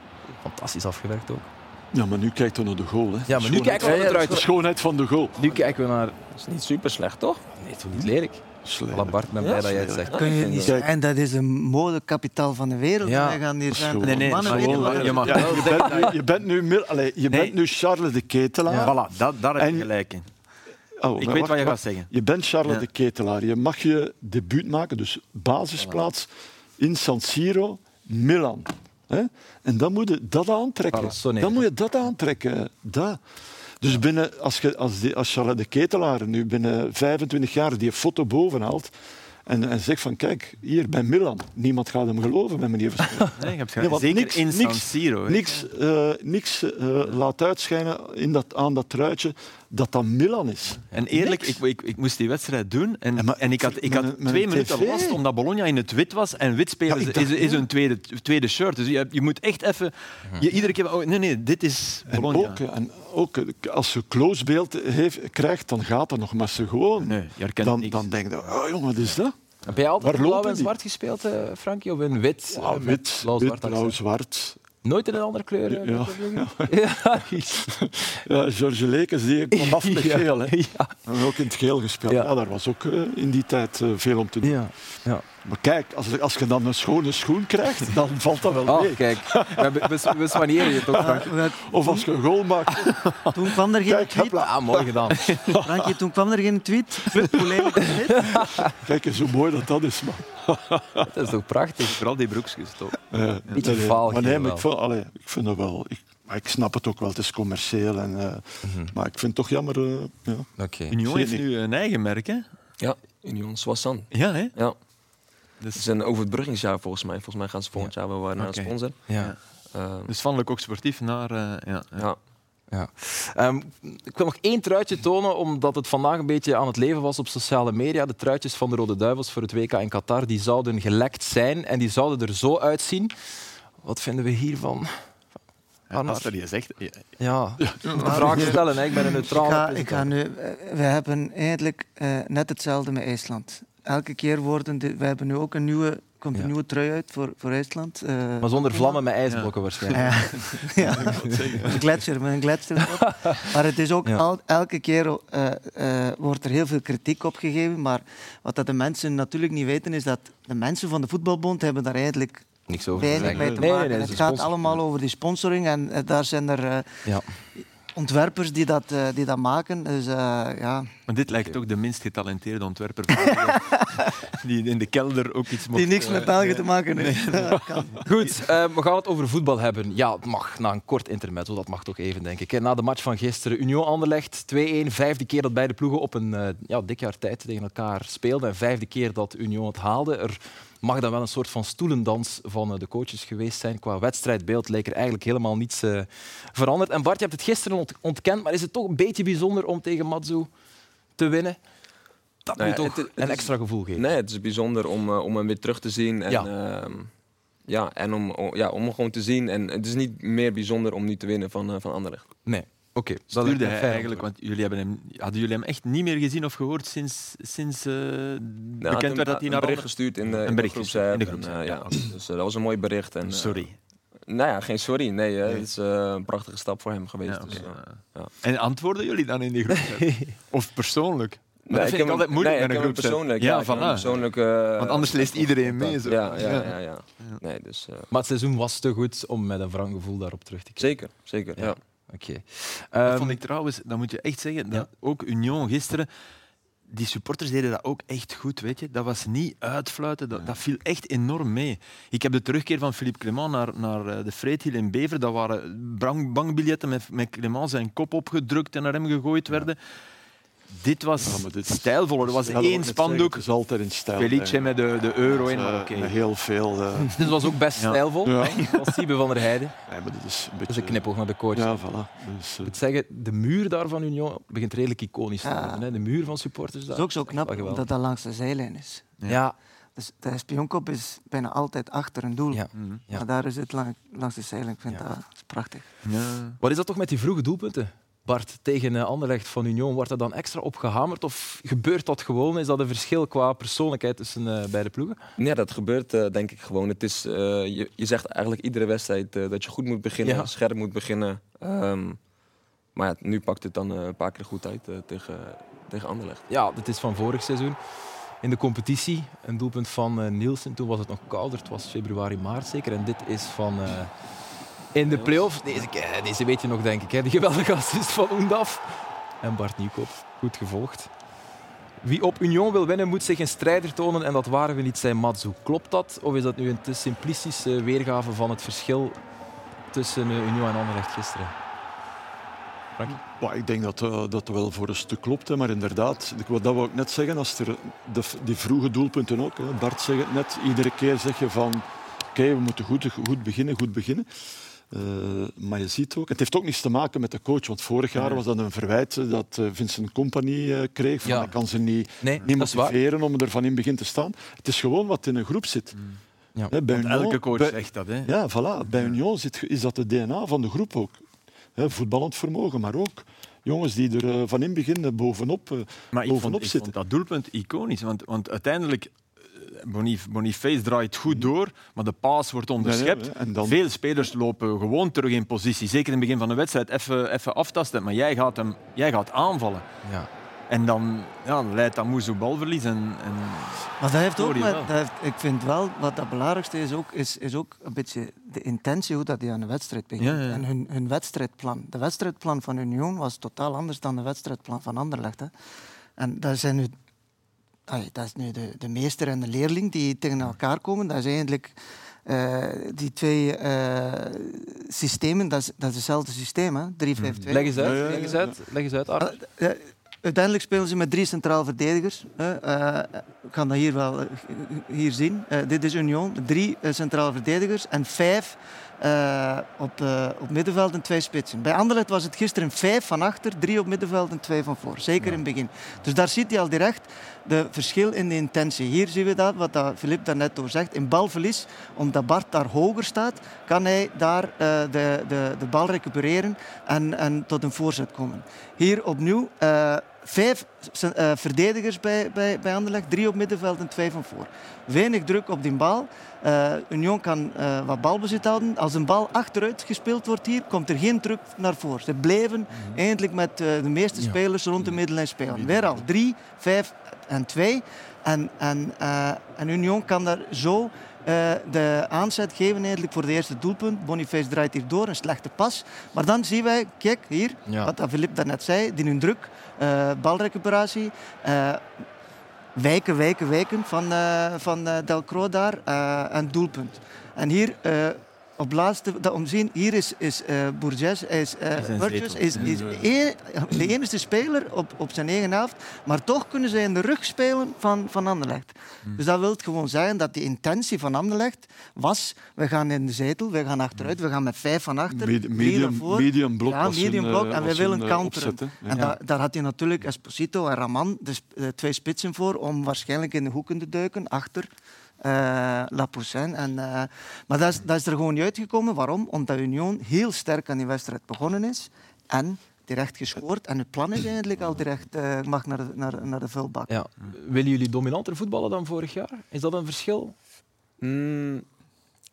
Fantastisch afgewerkt ook. Ja, maar nu kijkt we naar de goal. Hè. Ja, maar nu kijken we naar de schoonheid van de goal. Nu kijken we naar... Dat is niet super slecht, toch? Nee, toch niet lelijk. Ik ben blij dat jij het zegt. Kun je niet Kijk. zeggen, dat is een modekapitaal van de wereld. Ja. Wij gaan hier zijn. Nee, nee, Mannen weten je mag Ja, je, bent nu, je bent nu, Mil- allee, je bent nu Charles de Ketelaar. Voilà, dat, daar heb je En- gelijk in. Oh, Ik weet wacht, wat je gaat zeggen. Je bent Charles Ja. de Ketelaar. Je mag je debuut maken, dus basisplaats in San Siro, Milan. Hè? En dan moet je dat aantrekken. Voilà, dan moet je dat aantrekken. Dat. Dus binnen, als, je, als, die, als Charles de Ketelaar nu binnen 25 jaar die foto boven haalt en, en zegt van kijk, hier bij Milan, niemand gaat hem geloven, bij meneer Verstegen. [laughs] Nee, je hebt Nee, want Zeker niks- in San niks- Siro. Niks, eh, niks eh, laat uitschijnen in dat, aan dat truitje dat dat Milan is. En eerlijk, ik, ik, ik moest die wedstrijd doen en, maar en ik had, ik had een- twee minuten TV. last omdat Bologna in het wit was en wit spelen Ja, is, is, hun tweede, tweede shirt. Dus je, je moet echt even... Je, iedere keer... Oh, nee, nee, dit is En Bologna. ook, en ook als je close-beeld heeft, krijgt, dan gaat dat nog. Maar ze gewoon, Nee, je herkent dan, niks. dan denk je, oh jongen, wat is dat? Heb jij altijd blauw en zwart gespeeld, eh, Frankie? Of in wit? Ja, eh, wit, blauw, wit, zwart blauw, accent? zwart. Nooit in een andere kleur? eh, Ja, de- [laughs] ja. Ja, George Lekes die kwam af met geel. Hè. En ook in het geel gespeeld. Ja. Ja. daar was ook eh, in die tijd eh, veel om te doen. Ja. Ja. Maar kijk, als, als je dan een schone schoen krijgt, dan valt dat wel Oh, mee. kijk. We, we, soigneren je toch, Frank? Ja, Of als je een goal maakt, Toen kwam er geen kijk, tweet. hopla. Ah, mooi gedaan. [laughs] Frankie, toen kwam er geen tweet. Kijk eens hoe mooi dat dat is. Man. Dat is toch prachtig? Vooral die broekjes, toch? Eh, Beetje nee, vaal maar nee, maar ik, allee, ik vind dat wel. Ik, maar ik snap het ook wel, het is commercieel. En, eh, Maar ik vind het toch jammer. eh, ja. Oké. Union heeft nu een eigen merk, hè? Ja, Union Soissons. Ja, hè? Ja. Dus, Het is een overbruggingsjaar volgens mij. Volgens mij gaan ze volgend jaar wel weer naar een sponsor. Ja. Ehm, dus van Coq Sportief naar... eh, ja, ja. ja. Ja. Ehm, ik wil nog één truitje tonen, omdat het vandaag een beetje aan het leven was op sociale media. De truitjes van de Rode Duivels voor het WK in Qatar die zouden gelekt zijn en die zouden er zo uitzien. Wat vinden we hiervan? Als dat je zegt... ja, Ja, een vraag stellen. Hè. Ik ben een Ik neutrale ga, ik presentator. ga nu, we hebben eigenlijk eh, net hetzelfde met IJsland. Elke keer worden de, we hebben nu ook een nieuwe, komt een Ja. nieuwe trui uit voor, voor IJsland. eh, Maar zonder vlammen met ijsblokken waarschijnlijk. Ja, [laughs] ja. [laughs] een gletsjer met een gletsjer. erop. Maar het is ook Ja. al, elke keer eh, eh, wordt er heel veel kritiek op gegeven. Maar wat dat de mensen natuurlijk niet weten is dat de mensen van de voetbalbond hebben daar eigenlijk Niks over weinig mee te Nee, nee, maken. nee, het gaat allemaal over die sponsoring en daar zijn er eh, Ja. Ontwerpers die dat, eh, die dat maken. Dus eh, ja, Maar dit lijkt ook de minst getalenteerde ontwerper. [laughs] die in de kelder ook iets mocht... die niks eh, met België te maken heeft. [laughs] Goed, eh, we gaan het over voetbal hebben. Ja, het mag na een kort intermezzo, dat mag toch even, denk ik. Na de match van gisteren, Union Anderlecht, 2-1. Vijfde keer dat beide ploegen op een ja, dik jaar tijd tegen elkaar speelden. En vijfde keer dat Union het haalde. Er mag dan wel een soort van stoelendans van eh, de coaches geweest zijn. Qua wedstrijdbeeld leek er eigenlijk helemaal niets eh, veranderd. En Bart, je hebt het gisteren ont- ontkend, maar is het toch een beetje bijzonder om tegen Matsu te winnen? Dat Nou moet het- het een extra gevoel geven. Nee, het is bijzonder om, eh, om hem weer terug te zien. En, Ja. ja. ja, en om, ja, om hem gewoon te zien. En het is niet meer bijzonder om nu te winnen van, van Anderlecht. Nee. Oké, dat Stuurde hij eigenlijk, want jullie hebben hem, hadden jullie hem echt niet meer gezien of gehoord sinds, sinds eh, Nou, bekend een- werd dat hij een naar bericht gestuurd in de, in bericht groepsapp. gestuurd in de en, groepsapp, eh, ja, ja. Dus eh, dat was een mooi bericht. En, Sorry. nou ja, geen sorry. Nee, het is eh, een prachtige stap voor hem geweest. Ja, dus, eh, ja. En antwoorden jullie dan in die groep? [laughs] of persoonlijk? Maar dat Nee, vind ik heb altijd moeilijk nee, met een groepsapp. persoonlijk. Ja, voilà. persoonlijk. eh, Want anders leest [laughs] iedereen mee. Zo. Ja, ja, ja. ja, Nee, dus, eh, Maar het seizoen was te goed om met een wrang gevoel daarop terug te kijken. zeker, zeker. Ja. Oké. Dat Ehm, vond ik trouwens, dat moet je echt zeggen, dat Ja. ook Union gisteren, die supporters deden dat ook echt goed, weet je. Dat was niet uitfluiten, dat, dat viel echt enorm mee. Ik heb de terugkeer van Philippe Clement naar, naar eh, de Vreethiel in Bever, dat waren bang- bankbiljetten met, met Clement zijn kop opgedrukt en naar hem gegooid werden. Dit was Ja, maar dit- stijlvoller. Er was Ja, dat één spandoek. Het is altijd in stijl. Felice met de, de euro in, maar Eh, heel veel. eh, [laughs] Dus het was ook best Ja. stijlvol. Ja. [laughs] Als Siebe van der Heijden. nee, maar dit is een Dat beetje. is een knipoog naar de coach. Ja, voilà. Dus, Ik moet zeggen, de muur daar van Union begint redelijk iconisch te Ja. worden. Hè. De muur van supporters Het daar. is ook zo knap dat dat langs de zijlijn is. Ja. Dus de spionkop is bijna altijd achter een doel. Ja. Mhm. Ja. Maar daar is het lang- langs de zijlijn. Ik vind Ja. dat is prachtig. Ja. Wat is dat toch met die vroege doelpunten? Bart, tegen eh, Anderlecht van Union, wordt er dan extra op gehamerd? Of gebeurt dat gewoon? Is dat een verschil qua persoonlijkheid tussen eh, beide ploegen? Nee, dat gebeurt eh, denk ik gewoon. Het is, je, je zegt eigenlijk iedere wedstrijd dat je goed moet beginnen, Ja. scherp moet beginnen. Ehm, maar ja, nu pakt het dan een paar keer goed uit tegen, tegen Anderlecht. Ja, dit is van vorig seizoen. In de competitie, een doelpunt van Nielsen. Toen was het nog kouder, het was februari, maart zeker. En dit is van in de play-offs. Deze, deze weet je nog, denk ik. Hè? Die geweldige assist van Oendaf. En Bart Nieuwkoop, goed gevolgd. Wie op Union wil winnen, moet zich een strijder tonen. En dat waren we niet zijn Matsu. Klopt dat? Of is dat nu een te simplistische weergave van het verschil tussen eh, Union en Anderlecht gisteren? Ik denk dat eh, dat wel voor een stuk klopt. Hè. Maar inderdaad, dat wou ik net zeggen, als er de, die vroege doelpunten ook. Hè. Bart zegt het net, iedere keer zeg je van oké, we moeten goed, goed beginnen, goed beginnen. Eh, maar je ziet ook, het heeft ook niets te maken met de coach. Want vorig jaar was dat een verwijt eh, dat eh, Vincent Company eh, kreeg. Van, Ja. Kan ze niet, Nee, niet motiveren om er van in begin te staan. Het is gewoon wat in een groep zit. Ja. Hè, bij Union- elke coach bij- zegt dat. Hè. ja, voilà. Bij Union zit, is dat de DNA van de groep ook. Hè, voetballend vermogen, maar ook jongens die er van in begin bovenop, Maar ik bovenop vond, ik zitten. vond dat doelpunt iconisch. Want, want uiteindelijk, Bonif- Boniface draait goed door, maar de paas wordt onderschept. Nee, nee, en dan- Veel spelers lopen gewoon terug in positie. Zeker in het begin van de wedstrijd even, even aftasten. Maar jij gaat, hem, jij gaat aanvallen. Ja. En dan ja, leidt dat Moezo balverlies. En, en Maar dat heeft ook met, dat heeft, ik vind wel, wat het belangrijkste is ook, is, is ook een beetje de intentie hoe dat die aan de wedstrijd begint. Ja, ja. En hun, hun wedstrijdplan. De wedstrijdplan van Union was totaal anders dan de wedstrijdplan van Anderlecht. Hè. En dat zijn nu, allee, dat is nu de, de meester en de leerling die tegen elkaar komen. Dat is eigenlijk eh, die twee eh, systemen, dat is, dat is hetzelfde systeem, hè? 3-5-2. Leg eens uit, Ja, ja, ja, leg eens uit, leg eens uit uiteindelijk spelen ze met drie centraal verdedigers. hè. Eh, ik kan dat hier wel hier zien. Eh, dit is Union. Drie centraal verdedigers en vijf eh, op, eh, op middenveld en twee spitsen. Bij Anderlecht was het gisteren vijf van achter, drie op middenveld en twee van voor. Zeker in het begin. Dus daar ziet hij al direct de verschil in de intentie. Hier zien we dat, wat dat Filip daarnet over zegt. In balverlies, omdat Bart daar hoger staat, kan hij daar eh, de, de, de bal recupereren en, en tot een voorzet komen. Hier opnieuw vijf verdedigers bij, bij, bij Anderlecht, drie op middenveld en twee van voor. Weinig druk op die bal. Eh, Union kan eh, wat balbezit houden. Als een bal achteruit gespeeld wordt hier, komt er geen druk naar voren. Ze blijven eindelijk met eh, de meeste Ja. spelers rond de middenlijn spelen. Weer al drie, vijf en twee. En, en, en Union kan daar zo de aanzet geven eigenlijk voor de eerste doelpunt. Boniface draait hier door, een slechte pas. Maar dan zien wij, kijk hier, Ja. wat dat Filip daarnet zei, die hun druk, balrecuperatie. Wijken, wijken, wijken van, eh van eh, Delcro daar eh, en doelpunt. En hier op laatste, dat omzien, hier is, is eh Bourges, hij is, eh, Is Burgess, is, is de enige speler op, op zijn eigen helft, maar toch kunnen ze in de rug spelen van, van Anderlecht. Hmm. Dus dat wil gewoon zeggen dat de intentie van Anderlecht was, we gaan in de zetel, we gaan achteruit, we gaan met vijf van achter, medium, medium blok Ja, medium blok. eh, en wij was willen counteren. En daar, had hij natuurlijk Esposito en Raman, de eh, twee spitsen voor, om waarschijnlijk in de hoeken te duiken, achter eh La Poussin. En, eh, maar dat is, dat is er gewoon niet uitgekomen. Waarom? Omdat Union heel sterk aan die wedstrijd begonnen is. En direct gescoord. En het plan is eigenlijk al direct, eh, mag naar de, naar, naar de vulbak. Ja. Willen jullie dominanter voetballen dan vorig jaar? Is dat een verschil? Mm,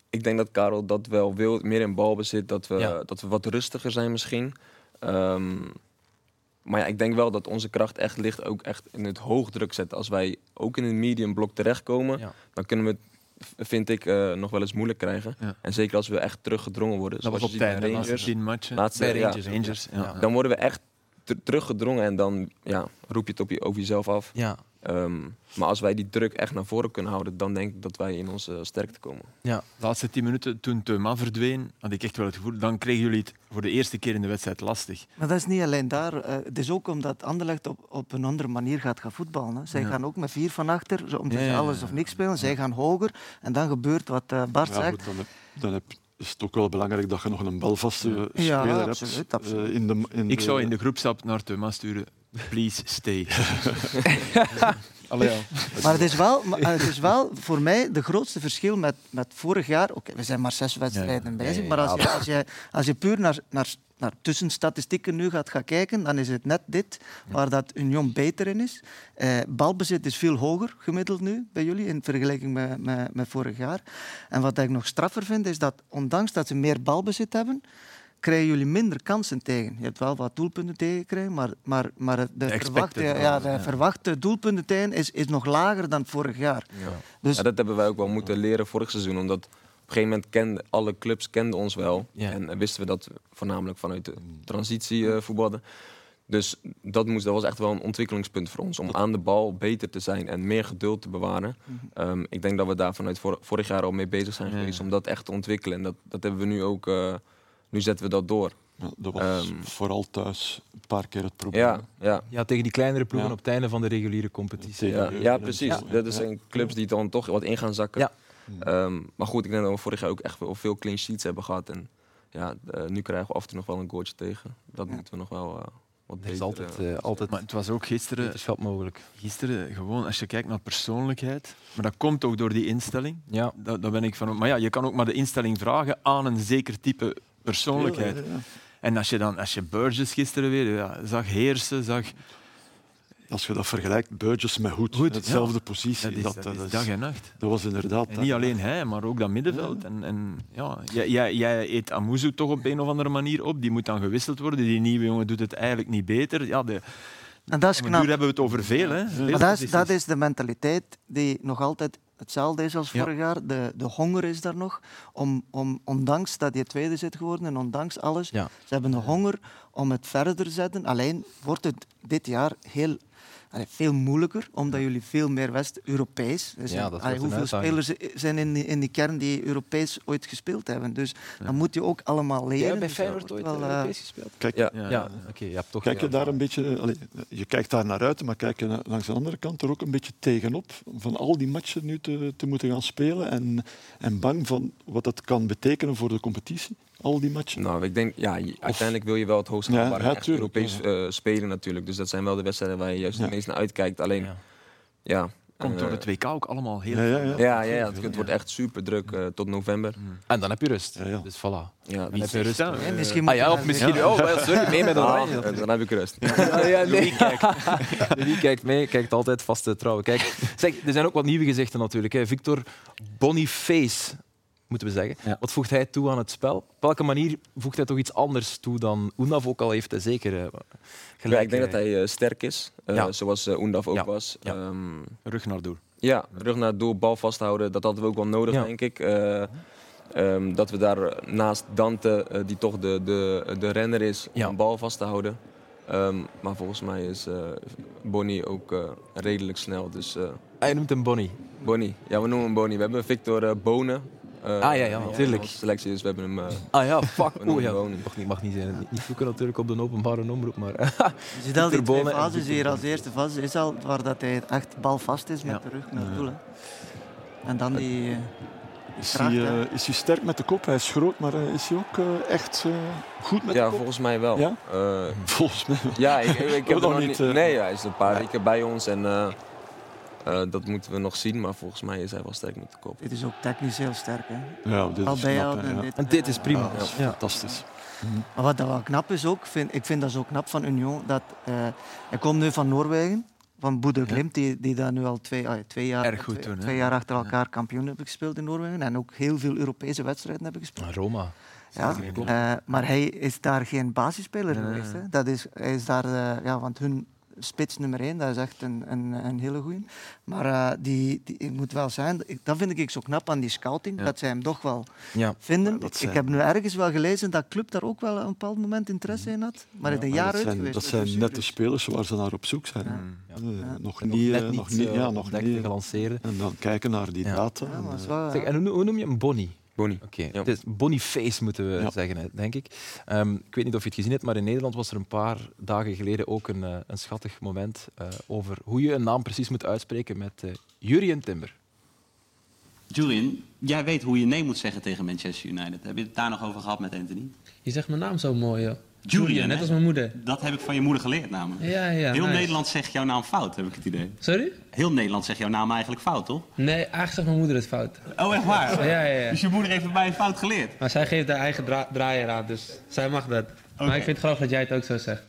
ik denk dat Karel dat wel wil, meer in balbezit, dat we, Ja. dat we wat rustiger zijn misschien. Ehm, maar ja, ik denk wel dat onze kracht echt ligt ook echt in het hoogdruk zetten. Als wij ook in een medium blok terechtkomen, Ja. dan kunnen we het, vind ik, eh, nog wel eens moeilijk krijgen. Ja. En zeker als we echt teruggedrongen worden. Dat was op bij de laatste tien matchen. Laatste- Bij Rangers. Rangers. Dan worden we echt ter- teruggedrongen en dan ja, roep je het op je, over jezelf af. Ja. Ehm, maar als wij die druk echt naar voren kunnen houden, dan denk ik dat wij in onze sterkte komen. De laatste tien minuten, toen Thuma verdween, had ik echt wel het gevoel, dan kregen jullie het voor de eerste keer in de wedstrijd lastig. Maar dat is niet alleen daar. eh, het is ook omdat Anderlecht op, op een andere manier gaat gaan voetballen. Hè. Zij Ja. gaan ook met vier van achter, zo, omdat Ja, ze ja, alles ja. of niks spelen. Zij gaan hoger en dan gebeurt wat eh, Bart Ja, zegt. goed, dan, heb, dan heb, is het ook wel belangrijk dat je nog een balvaste Ja, speler absoluut, hebt. absoluut. eh, in de, in Ik zou in de groepstap naar Thuma sturen. Please stay. [laughs] Allee, ja. Maar het is wel, maar het is wel voor mij de grootste verschil met, met vorig jaar. Oké, we zijn maar zes wedstrijden bezig, maar als je, als je, als je puur naar, naar, naar tussenstatistieken nu gaat gaan kijken, dan is het net dit waar dat Union beter in is. Eh, balbezit is veel hoger gemiddeld nu bij jullie in vergelijking met, met, met vorig jaar. En wat ik nog straffer vind, is dat ondanks dat ze meer balbezit hebben, krijgen jullie minder kansen tegen. Je hebt wel wat doelpunten tegengekregen, maar, maar, maar de, verwachte, ja, de ja. verwachte doelpunten tegen is, is nog lager dan vorig jaar. Dus Ja, dat hebben wij ook wel moeten leren vorig seizoen. Omdat op een gegeven moment kenden alle clubs kenden ons wel. Ja. En wisten we dat voornamelijk vanuit de transitie eh, voetbalden. Dus dat, moest, dat was echt wel een ontwikkelingspunt voor ons. Om aan de bal beter te zijn en meer geduld te bewaren. Ehm, ik denk dat we daar vanuit vor- vorig jaar al mee bezig zijn geweest. ja. Om dat echt te ontwikkelen. En dat, dat hebben we nu ook... eh, nu zetten we dat door. Ja, dat was Ehm, vooral thuis een paar keer het probleem. Ja, ja. ja, tegen die kleinere ploegen Ja. op het einde van de reguliere competitie. Ja, ja, precies. Ja. Dat zijn clubs die dan toch wat in gaan zakken. Ja. Ehm, maar goed, ik denk dat we vorig jaar ook echt wel veel clean sheets hebben gehad. En ja, eh, nu krijgen we af en toe nog wel een goaltje tegen. Dat Ja. moeten we nog wel eh, wat Er beter... is altijd, eh, altijd Maar het was ook gisteren, wetenschap mogelijk. gisteren gewoon, als je kijkt naar persoonlijkheid, maar dat komt ook door die instelling. Ja. Daar, daar ben ik van. Maar ja, je kan ook maar de instelling vragen aan een zeker type persoonlijkheid. Ja. En als je dan, als je Burgess gisteren weer ja, zag heersen, zag. Als je dat vergelijkt, Burgess met Hoed, Hoed, hetzelfde ja. positie. Dat is, dat, dat dat is dag en nacht. dat was inderdaad... En niet alleen hij, maar ook dat middenveld. En, en, ja, jij, jij, jij eet Amuzu toch op een of andere manier op. Die moet dan gewisseld worden. Die nieuwe jongen doet het eigenlijk niet beter. Ja, de, en dat is knap. duur hebben we het over veel. Hè. Veel Maar dat is, dat is de mentaliteit die nog altijd hetzelfde is als Ja. vorig jaar. De, de honger is daar nog. Om, om, ondanks dat je tweede zit geworden en ondanks alles, Ja. ze hebben de honger om het verder te zetten. Alleen wordt het dit jaar heel, allee, veel moeilijker, omdat jullie veel meer West-Europees zijn. Ja, dat Allee, Hoeveel spelers zijn in die, in die kern die Europees ooit gespeeld hebben? Dus dan moet je ook allemaal leren. Jij bij Dus dat Feyenoord ooit wel, eh, eh, Europees gespeeld? Kijk, Ja. Ja, Ja, oké. je hebt toch Kijk je ja. daar een beetje, allee, je kijkt daar naar uit, maar kijk je langs de andere kant er ook een beetje tegenop van al die matchen nu te, te moeten gaan spelen en, en bang van wat dat kan betekenen voor de competitie, al die matchen. Nou, ik denk, ja, je- uiteindelijk wil je wel het hoogst Ja, haalbare ja, Europees ja. eh, spelen natuurlijk. Dus dat zijn wel de wedstrijden waar je juist Ja. het meest naar uitkijkt. Alleen, Ja. ja... Komt door eh, het WK ook allemaal heel Ja, ja, ja. Ja, ja, ja, het, het wordt echt super druk eh, tot november. En dan heb je rust. Ja, ja. Dus voilà. Ja, Dan heb je rust. Nee, misschien moet Ah ja, of misschien... Oh, sorry, mee met Ah, oranje. dan heb ik rust. [laughs] Ja, ja, nee. Wie [laughs] kijkt mee, kijkt altijd vast te trouwen. Kijk, zeg, er zijn ook wat nieuwe gezichten natuurlijk. Hè. Victor Boniface, moeten we zeggen. Ja. Wat voegt hij toe aan het spel? Op welke manier voegt hij toch iets anders toe dan Undav ook al heeft hij zeker eh, Ja, gelijk. ik denk dat eh, hij eh, sterk is, Ja. zoals uh, Oendaf ook Ja. was. Ja. Ehm, Rug naar doel. ja, rug naar doel, bal vasthouden, dat hadden we ook wel nodig, Ja. denk ik. Eh, ehm, dat we daar naast Dante, die toch de, de, de renner is, om Ja. een bal vast te houden. Ehm, maar volgens mij is eh Bonnie ook redelijk snel. Dus Hij noemt hem Bonnie. Bonnie, ja, we noemen hem Bonnie. We hebben Victor Bonen. Eh, Ah, ja, ja, natuurlijk. selectie, dus we hebben hem... eh, Ah ja, fuck. Oeh, ja. hem Bonnie. Mag niet, mag niet, zijn. Niet- niet zoeken natuurlijk op de openbare omroep, maar... Je ziet al die twee fases hier. Als eerste fase is al waar dat hij echt balvast is met Ja. de rug naar het doel. hè. En dan die... eh, Is Kracht, hij, eh, is hij sterk met de kop? Hij is groot, maar eh, is hij ook eh, echt eh, goed met ja, de kop? volgens mij wel. Ja? Eh, [laughs] Volgens mij wel. Ja, ik, ik, ik heb nog nog niet, niet. eh, nee, ja, hij is een paar weken bij ons en eh, dat moeten we nog zien, maar volgens mij is hij wel sterk met de kop. Dit is ook technisch heel sterk. Hè? Ja, dit Al is knap, en ja. dit, En dit is prima. Ja, dat is Ja. fantastisch. Maar wat dat wel knap is ook, vind, ik vind dat zo knap van Union, dat eh, hij komt nu van Noorwegen, van Boeder Glimt, die, die daar nu al twee, ah, twee, jaar, Erg goed twee, doen, hè? twee jaar achter elkaar kampioen hebben gespeeld in Noorwegen en ook heel veel Europese wedstrijden hebben gespeeld. Roma. Ja, eh, maar hij is daar geen basisspeler Nee, nee, geweest. Hè. Dat is, hij is daar, eh, ja, want hun spits nummer één, dat is echt een, een, een hele goeie. Maar eh, die, die, ik moet wel zijn, dat vind ik zo knap aan die scouting, Ja. dat zij hem toch wel Ja. vinden. Dat ik zijn- heb nu ergens wel gelezen dat club daar ook wel een bepaald moment interesse in had. Maar het een jaar dat uit zijn, geweest. dat met zijn net de spelers waar ze naar op zoek zijn. Ja. Eh, Ja. Nog Nog niet, eh, niet, nog niet, eh, ja, nog niet. en gelanceerd. En dan kijken naar die Ja. data. Ja, en, eh, Zeg, en hoe, noem- hoe noem je hem? Bonnie? Bonnie. Oké, Ja. het is Boniface moeten we Ja. zeggen, hè, denk ik. Ehm, ik weet niet of je het gezien hebt, maar in Nederland was er een paar dagen geleden ook een, eh, een schattig moment eh, over hoe je een naam precies moet uitspreken met eh Jurien Timber. Julian, jij weet hoe je nee moet zeggen tegen Manchester United. Heb je het daar nog over gehad met Anthony? Je zegt mijn naam zo mooi, joh. Julian, net als mijn moeder. Dat heb ik van je moeder geleerd namelijk. Ja, ja. Heel nice. Nederland zegt jouw naam fout, heb ik het idee. Sorry? Heel Nederland zegt jouw naam eigenlijk fout, toch? Nee, eigenlijk zegt mijn moeder het fout. Oh, echt waar? Ja, ja, ja. Dus je moeder heeft bij je fout geleerd? Maar zij geeft haar eigen dra draaier aan, dus zij mag dat. Maar ik vind het grappig dat jij het ook zo zegt.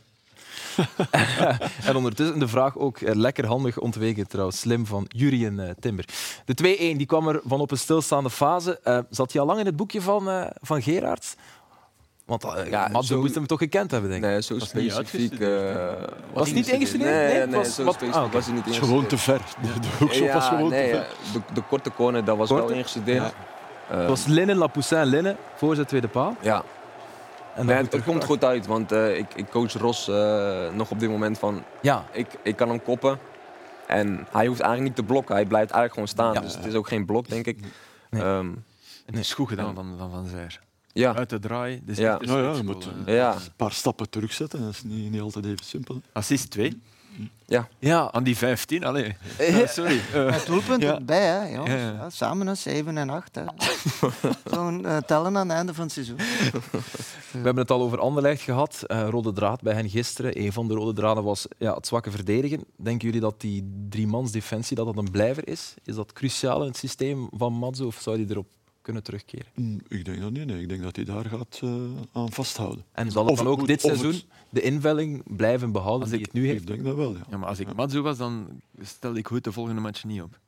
[laughs] En ondertussen de vraag ook eh, lekker handig ontweken trouwens, slim van Jurien eh, Timber. De 2-1 die kwam er van op een stilstaande fase. Eh, zat hij al lang in het boekje van, eh van Gerards? Want uh, Ja, Mats zo- moest hem toch gekend hebben, denk ik. Nee, zo niet specifiek. eh, Was het niet ingestudeerd? Nee, Nee, nee, het was- zo wat- specifiek ah, was hij niet Het is [laughs] gewoon te ingestudeerd. ver. De, de hoekschop was gewoon nee, te ja, ver. de, de korte corner, dat was Korte? wel ingestudeerd. Eh, Het was Linnen, Lapoussin, Linnen voor zijn tweede paal. ja, En Nee, het, het komt goed uit, want eh, ik, ik coach Ros eh, nog op dit moment van... Ja, Ik, ik kan hem koppen en hij hoeft eigenlijk niet te blokken. Hij blijft eigenlijk gewoon staan, Ja. dus het is ook geen blok, denk ik. Nee. Ehm, Het is goed gedaan van Van, van Zijr. Ja, Uit de draai. Dus Ja. Ja, ja, je moet ja, een paar stappen terugzetten. Dat is niet, niet altijd even simpel. Assist 2. ja. Aan die 15, allee. Eh, sorry. [laughs] Eh, Het doelpunt Ja. erbij, hè, jongens. Ja, ja. Ja, samen een 7 en 8. Hè. [laughs] Zo'n eh, tellen aan het einde van het seizoen. [laughs] We hebben het al over Anderlecht gehad. Eh, rode draad bij hen gisteren. Een van de rode draden was ja, het zwakke verdedigen. Denken jullie dat die driemansdefensie dat dat een blijver is? Is dat cruciaal in het systeem van Mazzo of zou hij erop kunnen terugkeren? Mm, Ik denk dat niet. Nee. Ik denk dat hij daar gaat eh, aan vasthouden. En zal het dan ook moet- dit het- seizoen de invulling blijven behouden Als die ik- het nu heeft? Ik denk dat wel, ja. Ja, maar als ik Matsu was, dan stelde ik goed de volgende match niet op.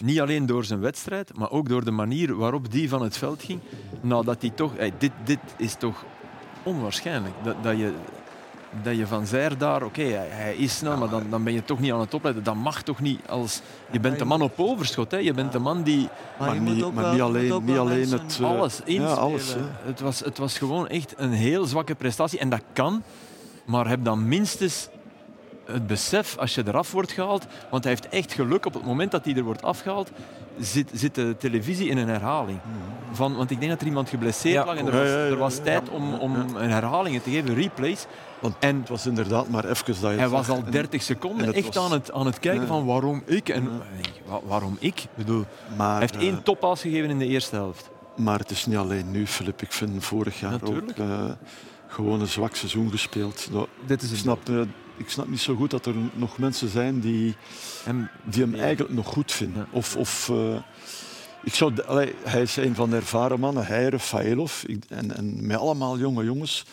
Niet alleen door zijn wedstrijd, maar ook door de manier waarop die van het veld ging. Nadat hij toch... hey, dit, dit is toch onwaarschijnlijk. Dat, dat, je, dat je van Zijr daar... Oké, hij, hij is snel, maar dan, dan ben je toch niet aan het opleiden. Dat mag toch niet als... Je bent de man op overschot. Hè. Je bent de man die Maar, niet- maar wel, niet alleen- niet alleen het, eh, alles inspelen. alles, het, was, het was gewoon echt een heel zwakke prestatie. En dat kan, maar heb dan minstens het besef als je eraf wordt gehaald. Want hij heeft echt geluk op het moment dat hij er wordt afgehaald. Zit, zit de televisie in een herhaling. Van, want ik denk dat er iemand geblesseerd Ja. lag en er Ja, was, ja, ja, er was ja. tijd om, om een herhalingen te geven, replays. Want En het was inderdaad maar even dat je hij was al En- 30 seconden echt was- aan, het, aan het kijken Ja. van waarom ik. En, Ja. waarom ik? Bedoel, Maar, hij heeft eh, één toppaas gegeven in de eerste helft. Maar het is niet alleen nu, Filip. Ik vind vorig jaar Natuurlijk. ook eh, gewoon een zwak seizoen gespeeld. Nou, Dit is het. snap, eh, ik snap niet zo goed dat er nog mensen zijn die, En die hem eigenlijk nog goed vinden. Ja. Of, of, eh, ik zou, allee, hij is een van de ervaren mannen, hij, Rafaelov, en, en met allemaal jonge jongens.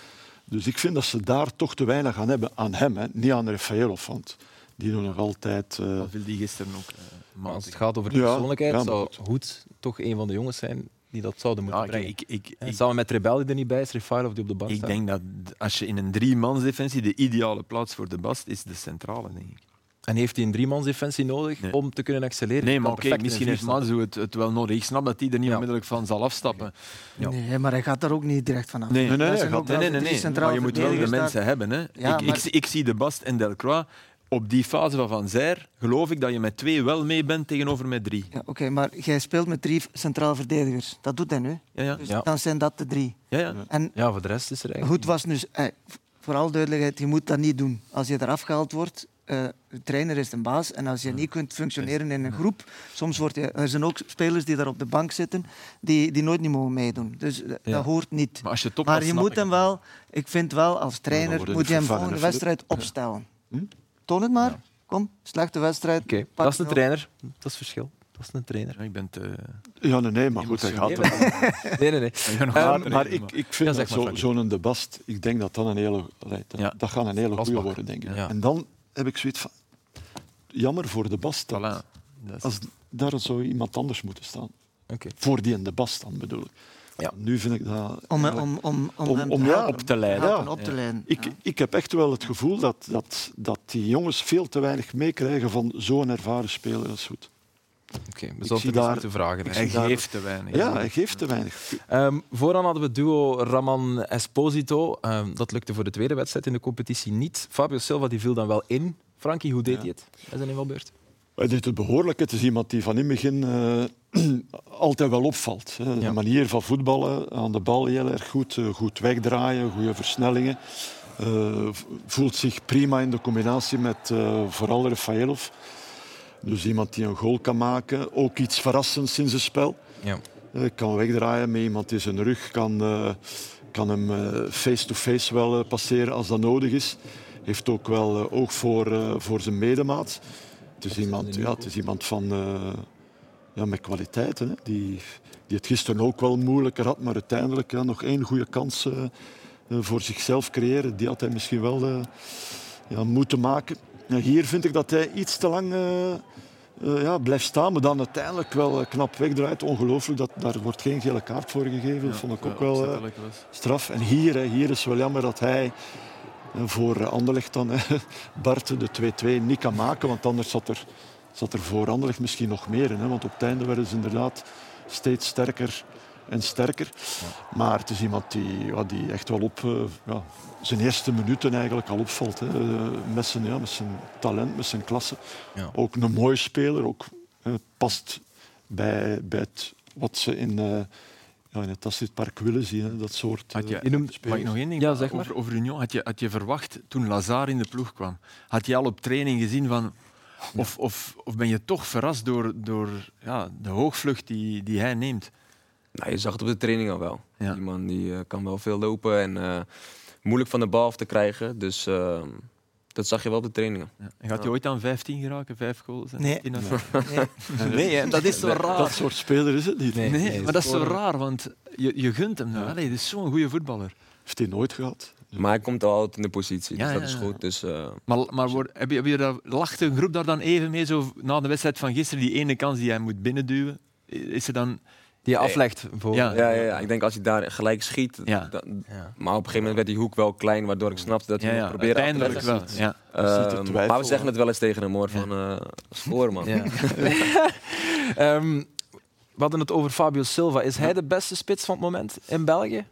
Dus ik vind dat ze daar toch te weinig aan hebben. Aan hem, hè. niet aan Rafaelov. Want die doen nog altijd... eh, Dat wil die gisteren ook. eh, Maar als het gaat over Ja, persoonlijkheid, ja, zou goed. Hoed toch een van de jongens zijn die dat zouden moeten Ja, brengen. ik, ik, En ik, samen met Rebel die er niet bij is, Refailov die op de bank ik staat. denk dat als je in een driemansdefensie de ideale plaats voor de Bast is de centrale, denk ik. En heeft hij een driemansdefensie nodig Nee. om te kunnen excelleren? Nee, maar oké, misschien heeft. Mazu het, het wel nodig. Ik snap dat hij er niet Ja. onmiddellijk van zal afstappen. Ja. Nee, maar hij gaat daar ook niet direct vanaf. Nee. Nee, nee, gaat- Nee, nee, nee. Maar je moet wel de mensen daar. hebben. Hè. Ja, ik, maar- ik, ik zie de Bast en Delcroix. Op die fase van Van Zijr geloof ik dat je met twee wel mee bent tegenover met drie. Ja, Oké, maar jij speelt met drie centraal verdedigers. Dat doet hij nu. Ja, ja. Dus Ja. dan zijn dat de drie. ja, ja. En Ja, voor de rest is er eigenlijk... goed was dus, eh, vooral duidelijkheid, je moet dat niet doen. Als je eraf gehaald wordt, eh, de trainer is de baas. En als je niet kunt functioneren in een groep, soms wordt je, er zijn ook spelers die daar op de bank zitten, die, die nooit niet mogen meedoen. Dus eh, Ja. dat hoort niet. Maar als je top Maar je moet hem wel, ik vind wel als trainer, worden moet je hem volgende wedstrijd opstellen. Hm? Toon het maar. kom, slechte wedstrijd. Dat is een trainer. Dat is het verschil. Dat is een trainer. Ja, ik ben te... Ja, nee, nee, maar goed, hij gaat er. [laughs] Nee, nee, nee. Ehm, Maar, ik, ik vind Ja, zeg dat maar, zo- Frankie. zo'n de Bast, ik denk dat dat een hele, dat, Ja. dat gaat een hele goede worden, denk ik. Ja. En dan heb ik zoiets van, jammer voor de Bast, dat Voilà. Is- als daar zou iemand anders moeten staan. Oké. Voor die in de Bast dan bedoel ik. Ja. Nu vind ik dat... Om, om, om, om, Om- hem om te ja, op te leiden. Ja. op te leiden. Ik, Ja. ik heb echt wel het gevoel dat, dat, dat die jongens veel te weinig meekrijgen van zo'n ervaren speler als goed. Oké, we zie zullen het daar- moeten vragen. Hij daar- geeft te weinig. Ja, hij geeft te weinig. Ehm, vooraan hadden we duo Raman Esposito. Ehm, dat lukte voor de tweede wedstrijd in de competitie niet. Fabio Silva die viel dan wel in. Frankie, hoe deed Ja. hij het bij zijn invalbeurt? Hij deed het behoorlijk. Het is iemand die van in het begin eh, [clears throat] altijd wel opvalt. Hè. Ja. De manier van voetballen, aan de bal heel erg goed. eh, goed wegdraaien, goede versnellingen. Eh, voelt zich prima in de combinatie met vooral Rafaelov. Dus iemand die een goal kan maken. Ook iets verrassends in zijn spel. Ja. Eh, kan wegdraaien met iemand in zijn rug. Kan, eh, kan hem eh, face-to-face wel passeren als dat nodig is. Heeft ook wel oog voor, voor zijn medemaat. Het is iemand, ja, het is iemand van, ja, met kwaliteiten. Hè. Die, die het gisteren ook wel moeilijker had, maar uiteindelijk ja, nog één goede kans voor zichzelf creëren. Die had hij misschien wel ja, moeten maken. Ja, hier vind ik dat hij iets te lang eh, eh, ja, blijft staan, maar dan uiteindelijk wel eh, knap wegdraait. Ongelooflijk, dat, daar wordt geen gele kaart voor gegeven. Dat vond ik ook wel straf. En hier, hier is wel jammer dat hij voor Anderlecht dan [laughs] Bart de 2-2 niet kan maken, want anders zat er, zat er voor Anderlecht misschien nog meer in. Hè, want op het einde werden ze inderdaad steeds sterker en sterker. Maar het is iemand die, ja, die echt wel op eh, ja, zijn eerste minuten eigenlijk al opvalt. Hè. Eh, Met, zijn, ja, met zijn talent, met zijn klasse. Ja. Ook een mooie speler, ook eh, past bij, bij het, wat ze in, eh ja, in het Astridpark willen zien. Hè. Dat soort Had je, mag ik nog één ding Ja, zeg maar. over, over Union? Had je, had je verwacht toen Lazar in de ploeg kwam? Had je al op training gezien van... Of, of, of ben je toch verrast door, door ja, de hoogvlucht die, die hij neemt? Nou, je zag het op de training al wel. Ja. Die man die, eh, kan wel veel lopen en eh, moeilijk van de bal af te krijgen. Dus eh, dat zag je wel op de trainingen. Ja. En gaat hij ooit aan 15 geraken? Vijf goals? en Nee. 10 of- [laughs] Nee. Nee, hè, dat is zo raar. Dat soort speler is het niet. Nee. Nee, maar dat is zo raar, want je, je gunt hem. Ja. Allee, dat is zo'n goede voetballer. Heeft hij nooit gehad. Maar hij komt al altijd in de positie, Ja, dus dat ja, is ja. goed. Dus, eh, Maar, maar word- heb, je, heb je daar, lacht de groep daar dan even mee, zo na de wedstrijd van gisteren, die ene kans die hij moet binnenduwen? Is er dan... Die je aflegt voor... Ja. ja, ja, ja, ik denk als hij daar gelijk schiet. Ja. dan- Ja. maar op een gegeven moment werd die hoek wel klein, waardoor ik snapte dat hij Ja, te uiteindelijk wel. Ja. Ehm, maar we zeggen het wel eens tegen hem hoor, van eh scoren man. Ja. [laughs] Ehm, we hadden het over Fabio Silva. Is hij de beste spits van het moment in België?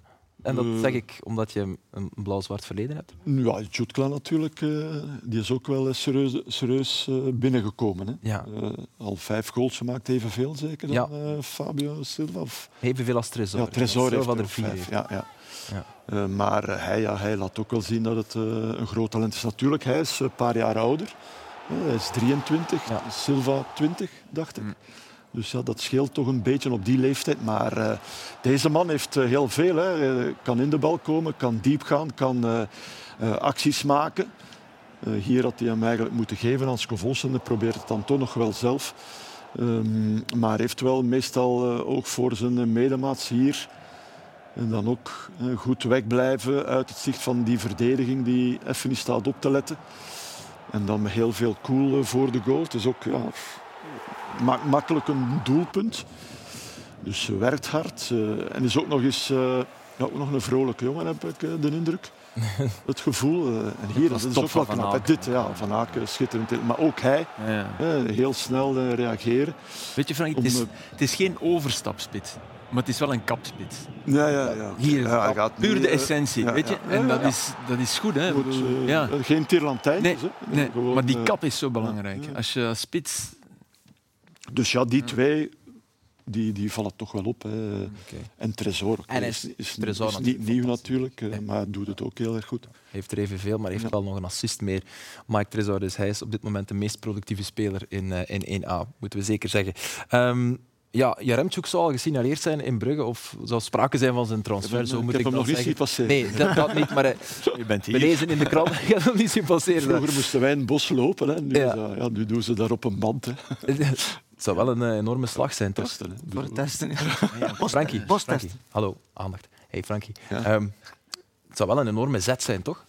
En dat Eh. zeg ik omdat je een- blauw-zwart verleden hebt. Ja, Jutkla natuurlijk, eh, die is ook wel eh, serieus, serieus binnengekomen. Hè. Ja. Al vijf goals gemaakt, evenveel zeker dan Fabio Silva. Of, Evenveel als Tresor. ja, Tresor heeft er er vier vijf. Ja, ja. Ja. Maar hij, ja, hij laat ook wel zien dat het een groot talent is. Natuurlijk, hij is een paar jaar ouder. Hij is 23, Ja. Silva 20, dacht ik. Mm. Dus ja, dat scheelt toch een beetje op die leeftijd. Maar eh, deze man heeft eh, heel veel. Hè. Eh, kan in de bal komen, kan diep gaan, kan acties maken. Hier had hij hem eigenlijk moeten geven aan Scovolsen. Probeert het dan toch nog wel zelf. Ehm, maar heeft wel meestal oog voor zijn medemaats hier. En dan ook goed wegblijven uit het zicht van die verdediging die even niet staat op te letten. En dan heel veel cool voor de goal. Is ook ja, maakt makkelijk een doelpunt. Dus ze werkt hard. eh, en is ook nog eens eh, ja, ook nog een vrolijke jongen, heb ik eh, de indruk. [laughs] Het gevoel. en hier Dat is ook wel knap. Dit, ja, Van Aken, schitterend. Maar ook hij, Ja, heel snel reageren. Weet je, Frank, Om, het is, het is geen overstapspits, maar het is wel een kapspits. Ja, ja, ja. Hier ja, gaat puur de essentie, ja, weet je? En dat is, dat is goed, hè? Goed, ja. Geen Tirlantijntjes. Nee, hè. nee, maar die kap is zo belangrijk. Als je spits... Dus ja, die twee die, die vallen toch wel op. Hè. En Tresor En is, is- is, Tresor is niet nieuw natuurlijk, eh, Nee. maar doet het ook heel erg goed. Heeft er evenveel, maar heeft Ja. wel nog een assist meer. Mike Tresor, dus hij is op dit moment de meest productieve speler in, eh, in 1A, moeten we zeker zeggen. Ehm, ja, Jaremchuk zou al gesignaleerd zijn in Brugge of zou sprake zijn van zijn transfer. Ik Zo moet hem ik dat nog niet zien passeren. Nee, dat, dat niet, maar eh, [laughs] Je bent hier. gelezen in de krant. Ik heb hem niet zien passeren. Vroeger moesten wij in het bos lopen. Hè. Nu, Ja. is ja, nu doen ze daar op een band. Hè. [laughs] Het zou wel een eh, enorme slag zijn, toch? Testen, hè. Voor het testen. ja. Frankie, Bostest. Frankie, hallo, aandacht. Hey Frankie. Ja. Ehm, het zou wel een enorme zet zijn, toch?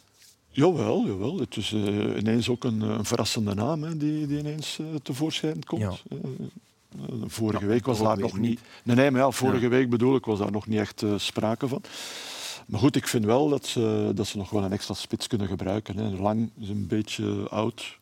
Jawel, jawel. Het is eh, ineens ook een, een verrassende naam hè, die, die ineens eh, tevoorschijn komt. Ja. Vorige Ja, week was daar nog niet. Nee, nee, maar ja, vorige week bedoel ik, was daar nog niet echt eh, sprake van. Maar goed, ik vind wel dat ze, dat ze nog wel een extra spits kunnen gebruiken. Hè. Lang is een beetje oud.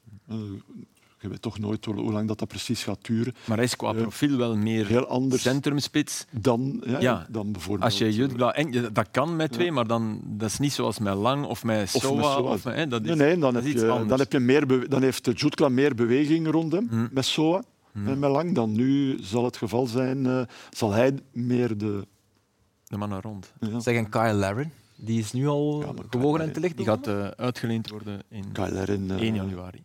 Eh, je weet toch nooit hoe lang dat, dat precies gaat duren. Maar hij is qua Ja. profiel wel meer Heel anders centrumspits. dan, ja, Ja. dan bijvoorbeeld. Als je Jutgla, en je- dat kan met twee, maar dan, dat is niet zoals met Lang of met Of Soa. met Soa. Of met, hè, dat is, Nee, nee, dan, dat heb je, dan, heb je meer bewe- dan heeft de Jutkla meer beweging rond hem Hm. met Soa en met Lang. Dan nu zal het geval zijn, eh, zal hij meer de... de mannen rond. Ja, Zeg een Kyle Laren, die is nu al gewogen Kyle en te licht. Die gaat eh, uitgeleend worden in Kailerin, eh, 1 januari.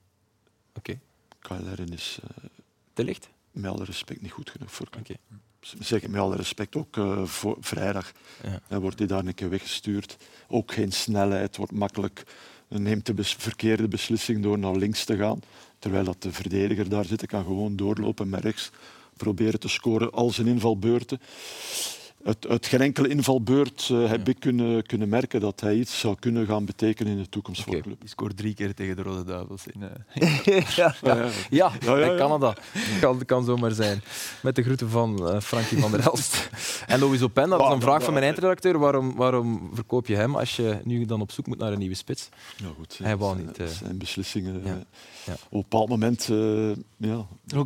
Oké, Kailerin is eh, te licht? met alle respect niet goed genoeg voor Oké. Zeg met alle respect ook eh, voor vrijdag. Ja. Dan wordt hij daar een keer weggestuurd. Ook geen snelheid, wordt makkelijk. Neemt de bes- verkeerde beslissing door naar links te gaan. Terwijl dat de verdediger daar zit, kan gewoon doorlopen met rechts. Proberen te scoren al zijn invalbeurten. Uit, uit geen enkele invalbeurt eh, heb ik kunnen, kunnen merken dat hij iets zou kunnen gaan betekenen in de toekomst voor de club. Die scoort drie keer tegen de Rode Duivels. In, eh, [laughs] ja, ja. ja. ja, Ja, ja, in ja. Canada. Kan, kan zomaar zijn. Met de groeten van eh, Frankie van der Elst. [laughs] En Louis Open, dat was een vraag van mijn eindredacteur. Waarom, waarom verkoop je hem als je nu dan op zoek moet naar een nieuwe spits? Ja, goed, Hij wou zijn- niet, eh, zijn beslissingen. ja. eh. Ja. Op een bepaald moment eh,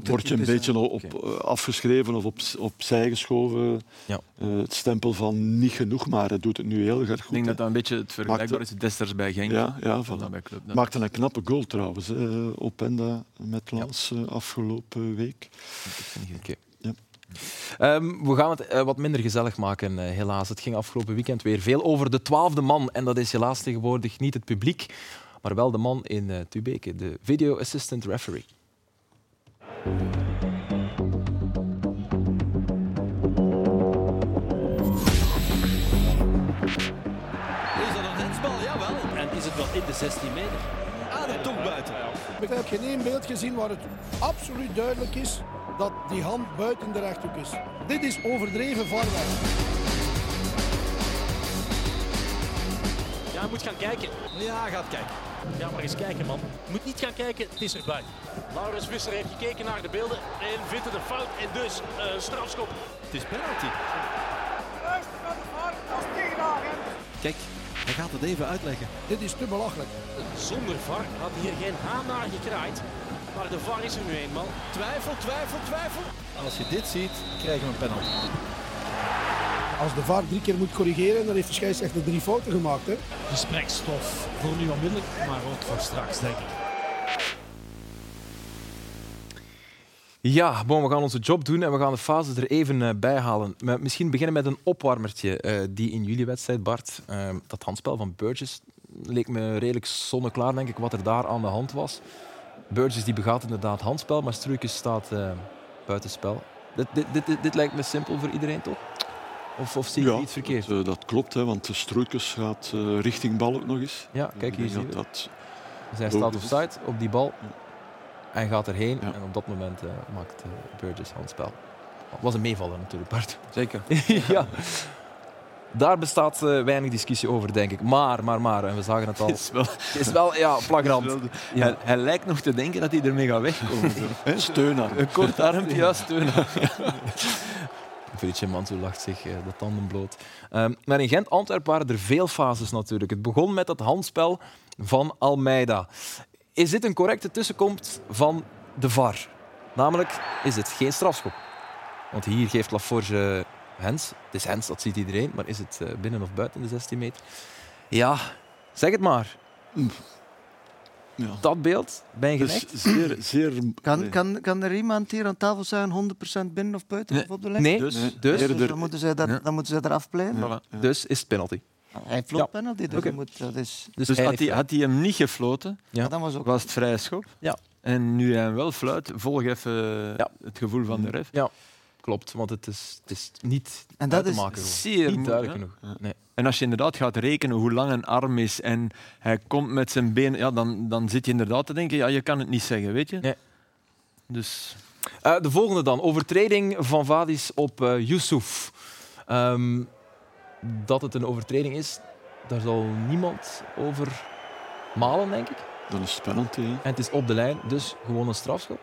word je een beetje op, afgeschreven of op, opzij geschoven. Ja. Het stempel van niet genoeg, maar hij doet het nu heel erg ik goed. denk hè. dat dat een beetje het vergelijkbaar Maakte- is Desters bij Genk. Ja, ja, voilà. bij Club. Dat- Maakte een knappe goal trouwens, hè, op Enda met Lans eh, afgelopen week. Ja. Ehm, we gaan het eh, wat minder gezellig maken, eh, helaas. Het ging afgelopen weekend weer veel over de twaalfde man. En dat is helaas tegenwoordig niet het publiek, maar wel de man in Tubeke, de video assistant referee. De 16 meter? Ah, dat toch buiten. Ik heb geen één beeld gezien waar het absoluut duidelijk is dat die hand buiten de rechthoek is. Dit is overdreven ver weg. Ja, hij moet gaan kijken. Ja, hij gaat kijken. Ja, maar eens kijken, man. Je moet niet gaan kijken, het is erbij. Laurens Visser heeft gekeken naar de beelden en vindt het een fout. En dus eh strafschop. Het is penalty. Kijk, hij gaat het even uitleggen. Dit is te belachelijk. Zonder VAR had hier geen haan naar gekraaid. Maar de VAR is er nu eenmaal. Twijfel, twijfel, twijfel. Als je dit ziet, krijgen we een penalty. Als de VAR drie keer moet corrigeren, dan heeft de scheidsrechter drie fouten gemaakt. Hè? Gesprekstof voor nu onmiddellijk, maar ook voor straks, denk ik. Ja, bon, we gaan onze job doen en we gaan de fase er even eh, bij halen. Misschien beginnen met een opwarmertje. eh, die in jullie wedstrijd, Bart, eh, dat handspel van Burgess leek me redelijk zonneklaar, denk ik, wat er daar aan de hand was. Burgess die begaat inderdaad handspel, maar Struikens staat eh buitenspel. Dit, dit, dit, dit, lijkt me simpel voor iedereen, toch? Of, of zie ik Ja, iets verkeerd? Dat, dat klopt, hè, want de Stroeikens gaat richting bal ook nog eens. Ja, kijk, hier zien we. dat dat Dus hij staat offside op die bal en gaat erheen. Ja. En op dat moment eh, maakt eh, Burgess handspel. was een meevaller natuurlijk, Bart. [laughs] Zeker. [laughs] ja. Daar bestaat eh, weinig discussie over, denk ik. Maar, maar, maar, en we zagen het al. Het [laughs] is wel, Het is wel, ja, flagrant. het Ja. hij, hij lijkt nog te denken dat hij ermee gaat wegkomen. zo. Hè, steun aan. Een kort armpje, ja, steunen. Felice Manso lacht zich de tanden bloot. Ehm, maar in Gent-Antwerpen waren er veel fases natuurlijk. Het begon met het handspel van Almeida. Is dit een correcte tussenkomst van de VAR? Namelijk, is het geen strafschop? Want hier geeft Laforge Hens. Het is Hens, dat ziet iedereen. Maar is het eh, binnen of buiten de 16 meter? Ja, zeg het maar. Ja. Dat beeld, ben je Dus zeer, zeer... Kan, kan, kan er iemand hier aan tafel zeggen 100% binnen of buiten Nee. of op de lijn? Nee, Dus, Nee. dus, Dus dan moeten ze, dat, Ja. dan moeten ze eraf blijven. voilà. Ja. dus is het penalty. Hij floot Ja. penalty, dus moet, dat is... Dus, Dus hij had hij, had hij hem niet gefloten, Ja. Dat was ook... was het vrije schop. Ja. En nu hij hem wel fluit, volg even Ja. het gevoel van de ref. Ja. klopt. Want het is, het is niet En dat is maken. zeer niet duidelijk genoeg. Nee. En als je inderdaad gaat rekenen hoe lang een arm is en hij komt met zijn benen, ja, dan, dan zit je inderdaad te denken, ja, je kan het niet zeggen, weet je? Nee. Dus Eh, de volgende dan. Overtreding van Vadis op eh Yusuf. Ehm, dat het een overtreding is, daar zal niemand over malen, denk ik. Dan is het penalty. hè. En het is op de lijn, dus gewoon een strafschop.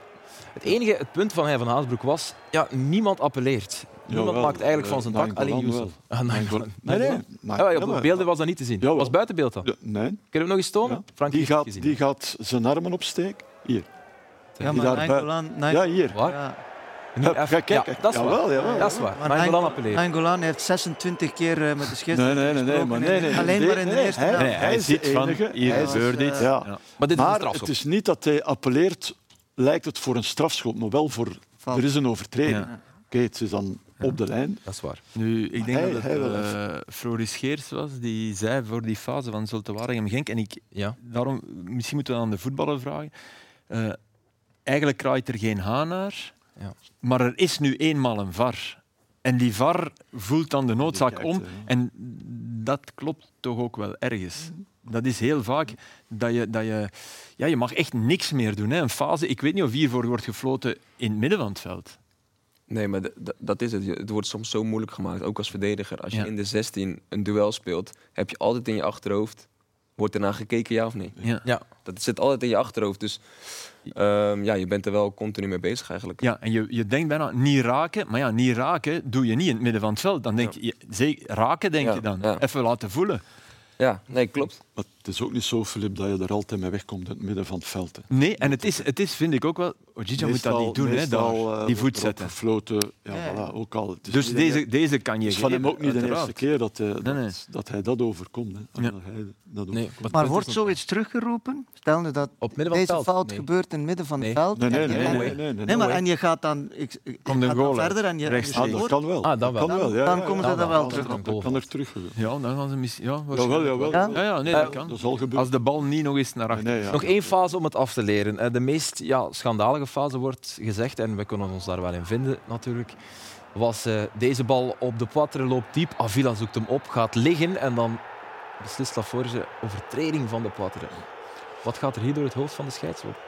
Het enige, het punt van hij van Haasbroek was, ja, niemand appelleert. Niemand Jawel, maakt eigenlijk van zijn dak, alleen Yusuf. Ah, Nee, nee. Ah, ja, op beelden was dat niet te zien. Jawel. was buitenbeeld dan. Ja, nee. Kun je hem nog eens tonen? Ja. Frank Die, gaat, gezien. die gaat zijn armen opsteken. Hier. Ja, Die daar Ja, hier. Waar? Ja. Even- dat is jawel, waar. jawel, dat is waar. Maar appelleert. Nainggolan heeft 26 keer eh, met de Nee, scheidsrechter nee, nee, nee, gesproken maar nee, nee. Alleen nee, maar in de nee, eerste hij, helft. Nee, hij ziet van, hier gebeurt eh, iets. Ja. Ja. Maar dit is een Maar strafschop. het is niet dat hij appelleert, lijkt het voor een strafschop, maar wel voor... Er is een overtreding. Ja. Oké, het is dan op de lijn. Dat is waar. Nu, ik denk Hij- dat het eh, Floris Geers was die zei voor die fase van Zulte Waregem Genk. En ik, Ja. daarom, misschien moeten we aan de voetballer vragen. Eh, eigenlijk kraait er geen haan naar, Ja. maar er is nu eenmaal een VAR. En die VAR voelt dan de noodzaak om. hè. En dat klopt toch ook wel ergens. Dat is heel vaak dat je, dat je, ja, je mag echt niks meer doen. Hè. Een fase, ik weet niet of hiervoor wordt gefloten in het midden van het veld. Nee, maar dat is het. Het wordt soms zo moeilijk gemaakt, ook als verdediger. Als je Ja. in de 16 een duel speelt, heb je altijd in je achterhoofd... Wordt ernaar gekeken, ja of nee? Ja. Ja. Dat zit altijd in je achterhoofd. Dus ehm, ja, je bent er wel continu mee bezig eigenlijk. Ja, en je, je denkt bijna niet raken, maar ja, niet raken doe je niet in het midden van het veld. Dan denk je, zeker, raken denk Ja, je dan. ja. Even laten voelen. Ja, nee, klopt. Maar het is ook niet zo, Filip, dat je er altijd mee wegkomt in het midden van het veld. hè. Nee, en het is, het is vind ik ook wel... Ojija moet dat niet doen, hè, daar, eh, die wordt voet zetten. Gefloten, ja, Ja. Voilà, ook al. Het is Dus deze, deze kan je het is van hem ook niet de eerste keer dat, hij, dat, Nee, nee. dat hij dat overkomt. Hè. Ja. Dat hij dat Nee, overkomt. Maar wordt zoiets teruggeroepen? Stel nu dat Op het midden van het deze veld? fout Nee. gebeurt in het midden van het veld. Nee, nee, en je- nee, nee, nee, nee, Nee, maar en je gaat dan, ik, je gaat dan verder en je, Rechtstreeks. Ah, dat kan wel. Ah, dan wel. kan wel. Ja, Dan komen ze dat wel terug. Dat kan er terug. Ja, dan gaan ze misschien... Ja, Jawel. Ja, ja, nee, Eh, dat kan. Dat zal gebeuren. Als de bal niet nog eens naar Nee, achter... nee, ja. Nog één fase om het af te leren. Eh, De meest ja, schandalige fase wordt gezegd, en we kunnen ons daar wel in vinden natuurlijk, was eh, deze bal op de Poitre loopt diep. Avila zoekt hem op, gaat liggen en dan beslist Laforge overtreding van de Poitre. Wat gaat er hier door het hoofd van de scheidsrechter?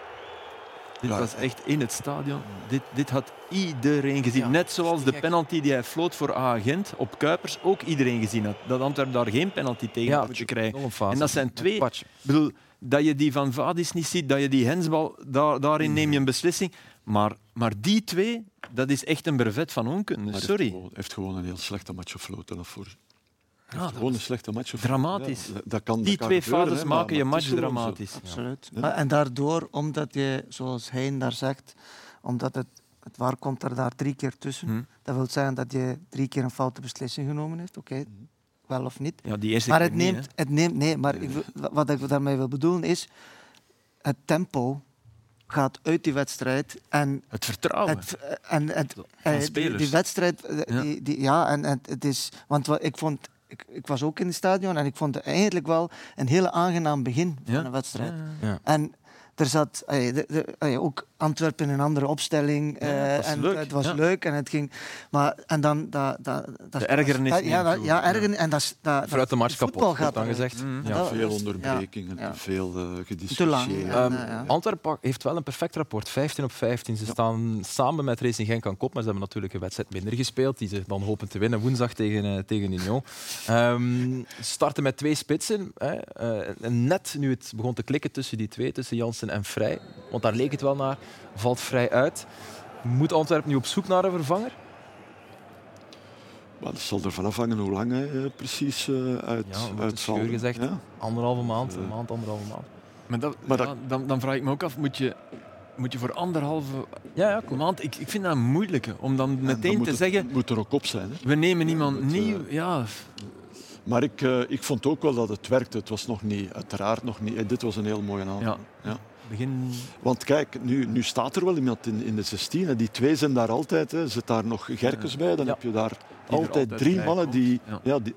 Dit Ja, was echt in het stadion. Dit, dit had iedereen gezien. Ja, Net zoals te de penalty die hij floot voor A-agent op Kuipers ook iedereen gezien had. Dat Antwerpen daar geen penalty tegen had moeten krijgen. En dat zijn twee-. Ik bedoel, dat je die van Vadis niet ziet, dat je die hensbal, daar, daarin neem je een beslissing. Maar, maar die twee, dat is echt een brevet van onkunde. Maar hij Sorry. heeft gewoon, heeft gewoon een heel slechte match gefloten. Dat voor. Ja, dat Gewoon een slechte match gefloten. Dramatisch. Ja, dat- kan, Die dat twee maar- maken je match dramatisch. Absoluut. Ja. Maar- En daardoor, omdat je, zoals Hein daar zegt, omdat het, het waar komt er daar drie keer tussen. Hm. Dat wil zeggen dat je drie keer een foute beslissing genomen heeft. Oké, wel of niet. Ja, die eerste Maar het neemt, het neemt, nee, maar ik wat ik daarmee wil bedoelen is, het tempo gaat uit die wedstrijd en Het vertrouwen. het, en het, eh, die, spelers. die wedstrijd, eh, Ja. Die, die, ja, en, en het is, want wat ik vond, ik, ik was ook in het stadion en ik vond het eigenlijk wel een hele aangenaam begin van een wedstrijd. En er zat de- ook Antwerpen in een andere opstelling. Ja, eh, het was en leuk, het was ja. leuk en het ging. Maar en dan dat. dat, dat De ergernis dat- ja, dat, ja, ergernis. En dat, is- dat, Vooruit de match voetbal kapot, gaat dan gezegd. Mm. Ja. Veel onderbrekingen, Ja. te veel eh Te gediscussieerd. lang. Ehm, Ja, ja. Antwerpen heeft wel een perfect rapport. 15 op 15. Ze staan samen met Racing Genk aan kop, maar ze hebben natuurlijk een wedstrijd minder gespeeld, die ze dan hopen te winnen woensdag tegen, eh, tegen Union. Ehm, ze starten met twee spitsen. Hè. Eh, en net nu het begon te klikken tussen die twee, tussen Jansen en Vrij, want daar leek het wel naar, valt Vrij uit. Moet Antwerpen nu op zoek naar een vervanger? Maar het zal ervan afhangen hoe lang hij eh, precies eh, uit, Ja, uit zal. scheur gezegd. Ja. Anderhalve maand, een Eh. maand, anderhalve maand. Maar, dat, Maar dat- dan, dan vraag ik me ook af, moet je, moet je voor anderhalve Ja, ja, cool. maand... Ik, ik vind dat moeilijk, om dan En dan meteen te het- zeggen, moet er ook op zijn. Hè. we nemen iemand nieuw. Ja, Maar ik, eh, ik vond ook wel dat het werkte. Het was nog niet, uiteraard nog niet. eh, Dit was een heel mooie avond. Ja. Ja. begin... Want kijk, nu, nu staat er wel iemand in, in de 16. Hè. Die twee zijn daar altijd. Hè. Zit daar nog Gerkes bij, dan Ja. heb je daar altijd, altijd drie mannen die, Ja. ja. die.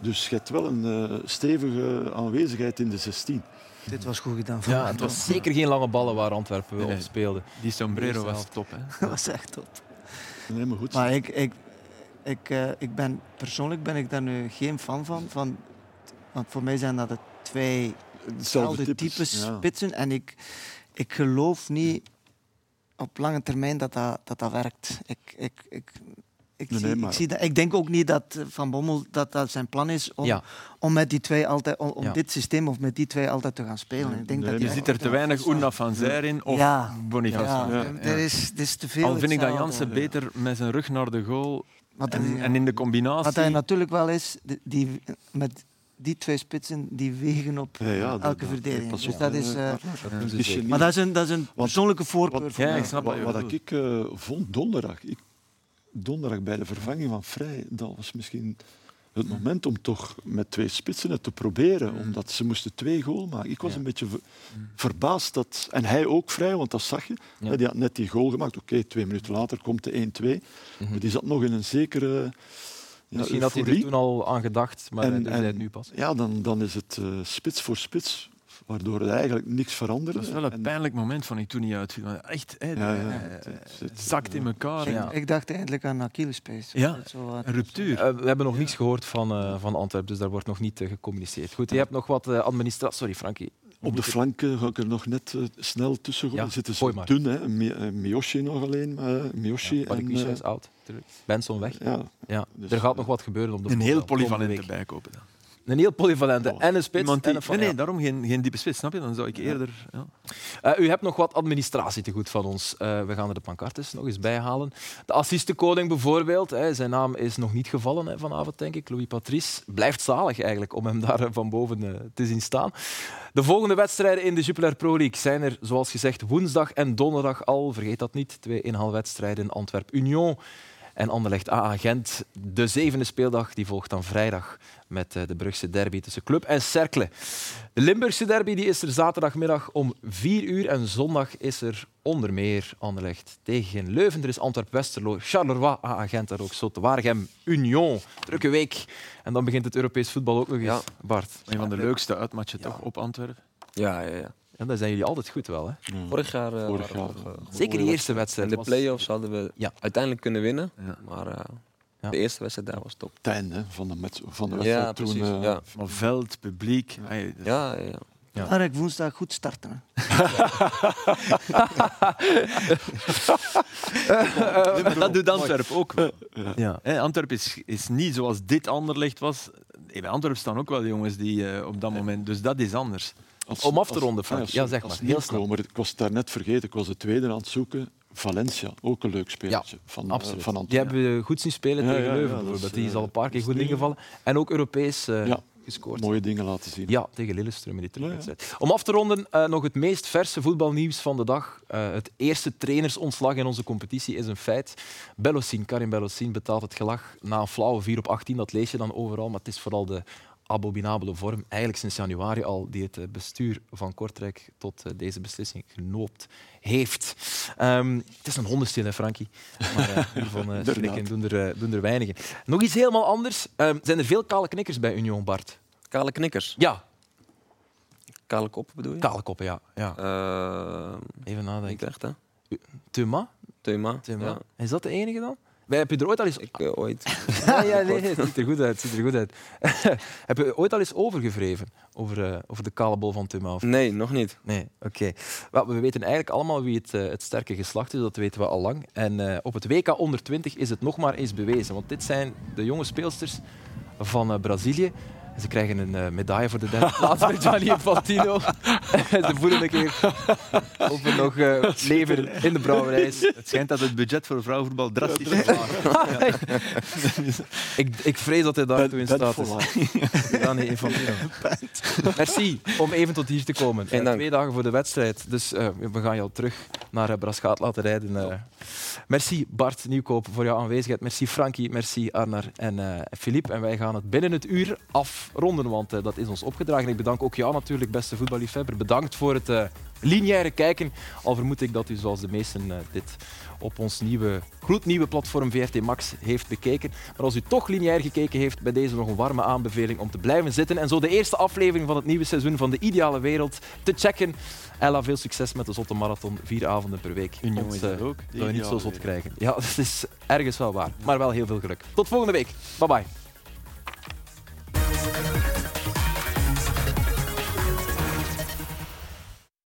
Dus je hebt wel een eh, stevige aanwezigheid in de 16. Dit was goed gedaan. van Ja, het was zeker geen lange ballen waar Antwerpen Nee, op nee. speelde. Die sombrero was top. Hè. [laughs] Dat was echt top. Nee, maar goed. Maar ik, ik, ik, eh, ik ben, persoonlijk ben ik daar nu geen fan van, van. Want voor mij zijn dat de twee dezelfde types, types ja. spitsen. En ik, ik geloof niet op lange termijn dat dat, dat, dat werkt. Ik, ik, ik, ik, Nee, zie, nee, ik, zie dat, ik denk ook niet dat Van Bommel dat, dat zijn plan is om, Ja. om met die twee altijd, om, om Ja. dit systeem of met die twee altijd te gaan spelen. Ik denk Nee, dat Er zit er te weinig Oena van Zijr in of Ja. Boniface Ja. Er, is, er is te veel. Al vind ik dat. Jansen beter met zijn rug naar de goal Wat en, er- en in de combinatie. Wat hij natuurlijk wel is, die, met die twee spitsen die wegen op Ja, elke dat- verdediging. Dus dat is, eh, maar dat is een, dat is een persoonlijke voorkeur Wat, voor Ja, mij. ik snap wat ik eh, vond donderdag, ik, donderdag bij de vervanging van Vrij, dat was misschien het moment om toch met twee spitsen het te proberen, omdat ze moesten twee goal maken. Ik was Ja. een beetje ver- verbaasd dat, en hij ook Vrij, want dat zag je. Ja. Die had net die goal gemaakt. Oké, twee minuten later komt de 1-2, maar die zat nog in een zekere. Ja, Misschien had hij er toen al aan gedacht, maar En- hij doet en- het nu pas. Ja, dan, dan is het eh, spits voor spits, waardoor er eigenlijk niks veranderde. Dat is wel een En- pijnlijk moment van ik toen niet uitviel. Maar Echt, hè, Ja, ja, eh, het- het- het het- zakt in elkaar. Ja. Ik dacht eindelijk aan Achillespees. Ja, Zo, Een ruptuur. Eh, we hebben nog niets gehoord van, eh van Antwerpen, dus daar wordt nog niet gecommuniceerd. Goed, je hebt nog wat eh, administratie. Sorry, Frankie. Op de flanken ga ik er nog net snel tussen. Ja, zitten ze maar. dun, hè. Mi- Miyoshi nog alleen. eh Miyoshi Ja, en... Eh, is oud. Benson weg. ja, Ja, Dus, er gaat nog wat gebeuren op de Een heel komende polyvalente week. bijkopen dan. Een heel polyvalente. Oh. En een spits. Die, en een nee, nee, daarom geen, geen diepe spits, snap je? Dan zou ik eerder... Ja. Eh, u hebt nog wat administratie te goed van ons. Eh, we gaan er de pancartes nog eens bij halen. De assistenkoning bijvoorbeeld, hè, zijn naam is nog niet gevallen hè, vanavond, denk ik. Louis Patrice blijft zalig eigenlijk om hem daar eh, van boven te zien staan. De volgende wedstrijden in de Jupiler Pro League zijn er, zoals gezegd, woensdag en donderdag al. Vergeet dat niet. Twee inhaalwedstrijden Antwerp Union en Anderlecht AA Gent. De zevende speeldag die volgt dan vrijdag met eh, de Brugse derby tussen Club en Cercle. De Limburgse derby die is er zaterdagmiddag om 4 uur en zondag is er onder meer Anderlecht tegen Leuven. Er is Antwerp-Westerlo, Charleroi, AA Gent en ook Zotte Waregem, Union. Drukke week. En dan begint het Europees voetbal ook nog eens. Ja. Bart, Een van de leukste uitmatchen toch op Antwerpen. Ja, ja, ja. Ja, daar zijn jullie altijd goed wel. Hè? Vorig jaar, eh, Vorig jaar, eh, Zeker die eerste wedstrijd. En de was- play-offs hadden we Ja. uiteindelijk kunnen winnen. Ja. Maar eh, Ja. de eerste wedstrijd daar was top. het einde van de, met, van de Ja, wedstrijd toen. eh, ja. Van veld, publiek. Hey, dat- Ja, ja. Laat ik woensdag goed starten. [laughs] Hè. dat doet Antwerpen ook wel. Ja. Antwerpen is, is niet zoals dit Anderlecht was. Eh, Bij Antwerpen staan ook wel jongens die eh, op dat moment... Dus dat is anders. Als- Om af te als- ronden, Frank. ah Ja, sorry, zeg maar. Heel snel. nieuwkomer, Ik was daar net vergeten, ik was de tweede aan het zoeken. Valencia, ook een leuk spelertje van, eh, Absoluut. van Die hebben we goed zien spelen Ja, tegen ja, ja, Leuven is, bijvoorbeeld. Die is al een eh, paar keer goed ingevallen. En ook Europees eh, Ja. gescoord. Mooie dingen laten zien. Ja, tegen Lillestrøm in die terugwedstrijd. Ja, Om af te ronden, eh, nog het meest verse voetbalnieuws van de dag. Eh, het eerste trainersontslag in onze competitie is een feit. Bellossin, Karim Bellossin betaalt het gelag na een flauwe 4 op 18. Dat lees je dan overal, maar het is vooral de abominabele vorm, eigenlijk sinds januari al, die het eh, bestuur van Kortrijk tot eh, deze beslissing genoopt heeft. Ehm, het is een hondenstil, hè, Frankie. Maar eh, [laughs] hiervan schrikken doen er, eh, doen er weinigen. Nog iets helemaal anders. Ehm, zijn er veel kale knikkers bij Union, Bart? Kale knikkers. Ja, Kale kop bedoel je? kale koppen, ja. ja. Eh, Even nadenken. niet echt, hè? Thuma? Thema. Thuma. Ja. Is dat de enige dan? Wij- Heb je er ooit al eens... Ik eh, ooit. [laughs] [laughs] Ja, ja, nee, het ziet er goed uit. Ziet er goed uit. [laughs] Heb je ooit al eens overgevreven over, eh, over de kale bol van Thuma? Of... Nee, nog niet. Nee, oké. Wel, We weten eigenlijk allemaal wie het, eh, het sterke geslacht is, dat weten we al lang. En op het WK onder 20 is het nog maar eens bewezen. Want dit zijn de jonge speelsters van Brazilië. En Ze krijgen een eh, medaille voor de derde [laughs] plaats met Gianni Infantino. En Ze voelen een keer of er nog eh, leven in de brouwerij is. Het schijnt dat het budget voor vrouwenvoetbal drastisch is [laughs] ik, ik vrees dat hij daartoe in staat is. [laughs] Gianni Infantino. Merci om even tot hier te komen. Dank. twee dagen voor de wedstrijd. Dus eh, we gaan jou terug naar uh, Braschaat laten rijden. eh. Merci Bart Nieuwkoop voor jouw aanwezigheid. Merci Frankie, merci Arnar en eh Philippe. En wij gaan het binnen het uur afronden, want eh, dat is ons opgedragen. Ik bedank ook jou natuurlijk, beste voetballiefhebber. Bedankt voor het eh, lineaire kijken. Al vermoed ik dat u zoals de meesten eh, dit op ons nieuwe, gloednieuwe platform VRT Max heeft bekeken. Maar als u toch lineair gekeken heeft, bij deze nog een warme aanbeveling om te blijven zitten en zo de eerste aflevering van het nieuwe seizoen van De Ideale Wereld te checken. Ella, veel succes met de Zotte Marathon. Vier avonden per week. Union Ons, dat ook, je niet zo zot krijgen. Ja, [laughs] dat is ergens wel waar. Maar wel heel veel geluk. Tot volgende week. Bye bye. Bye.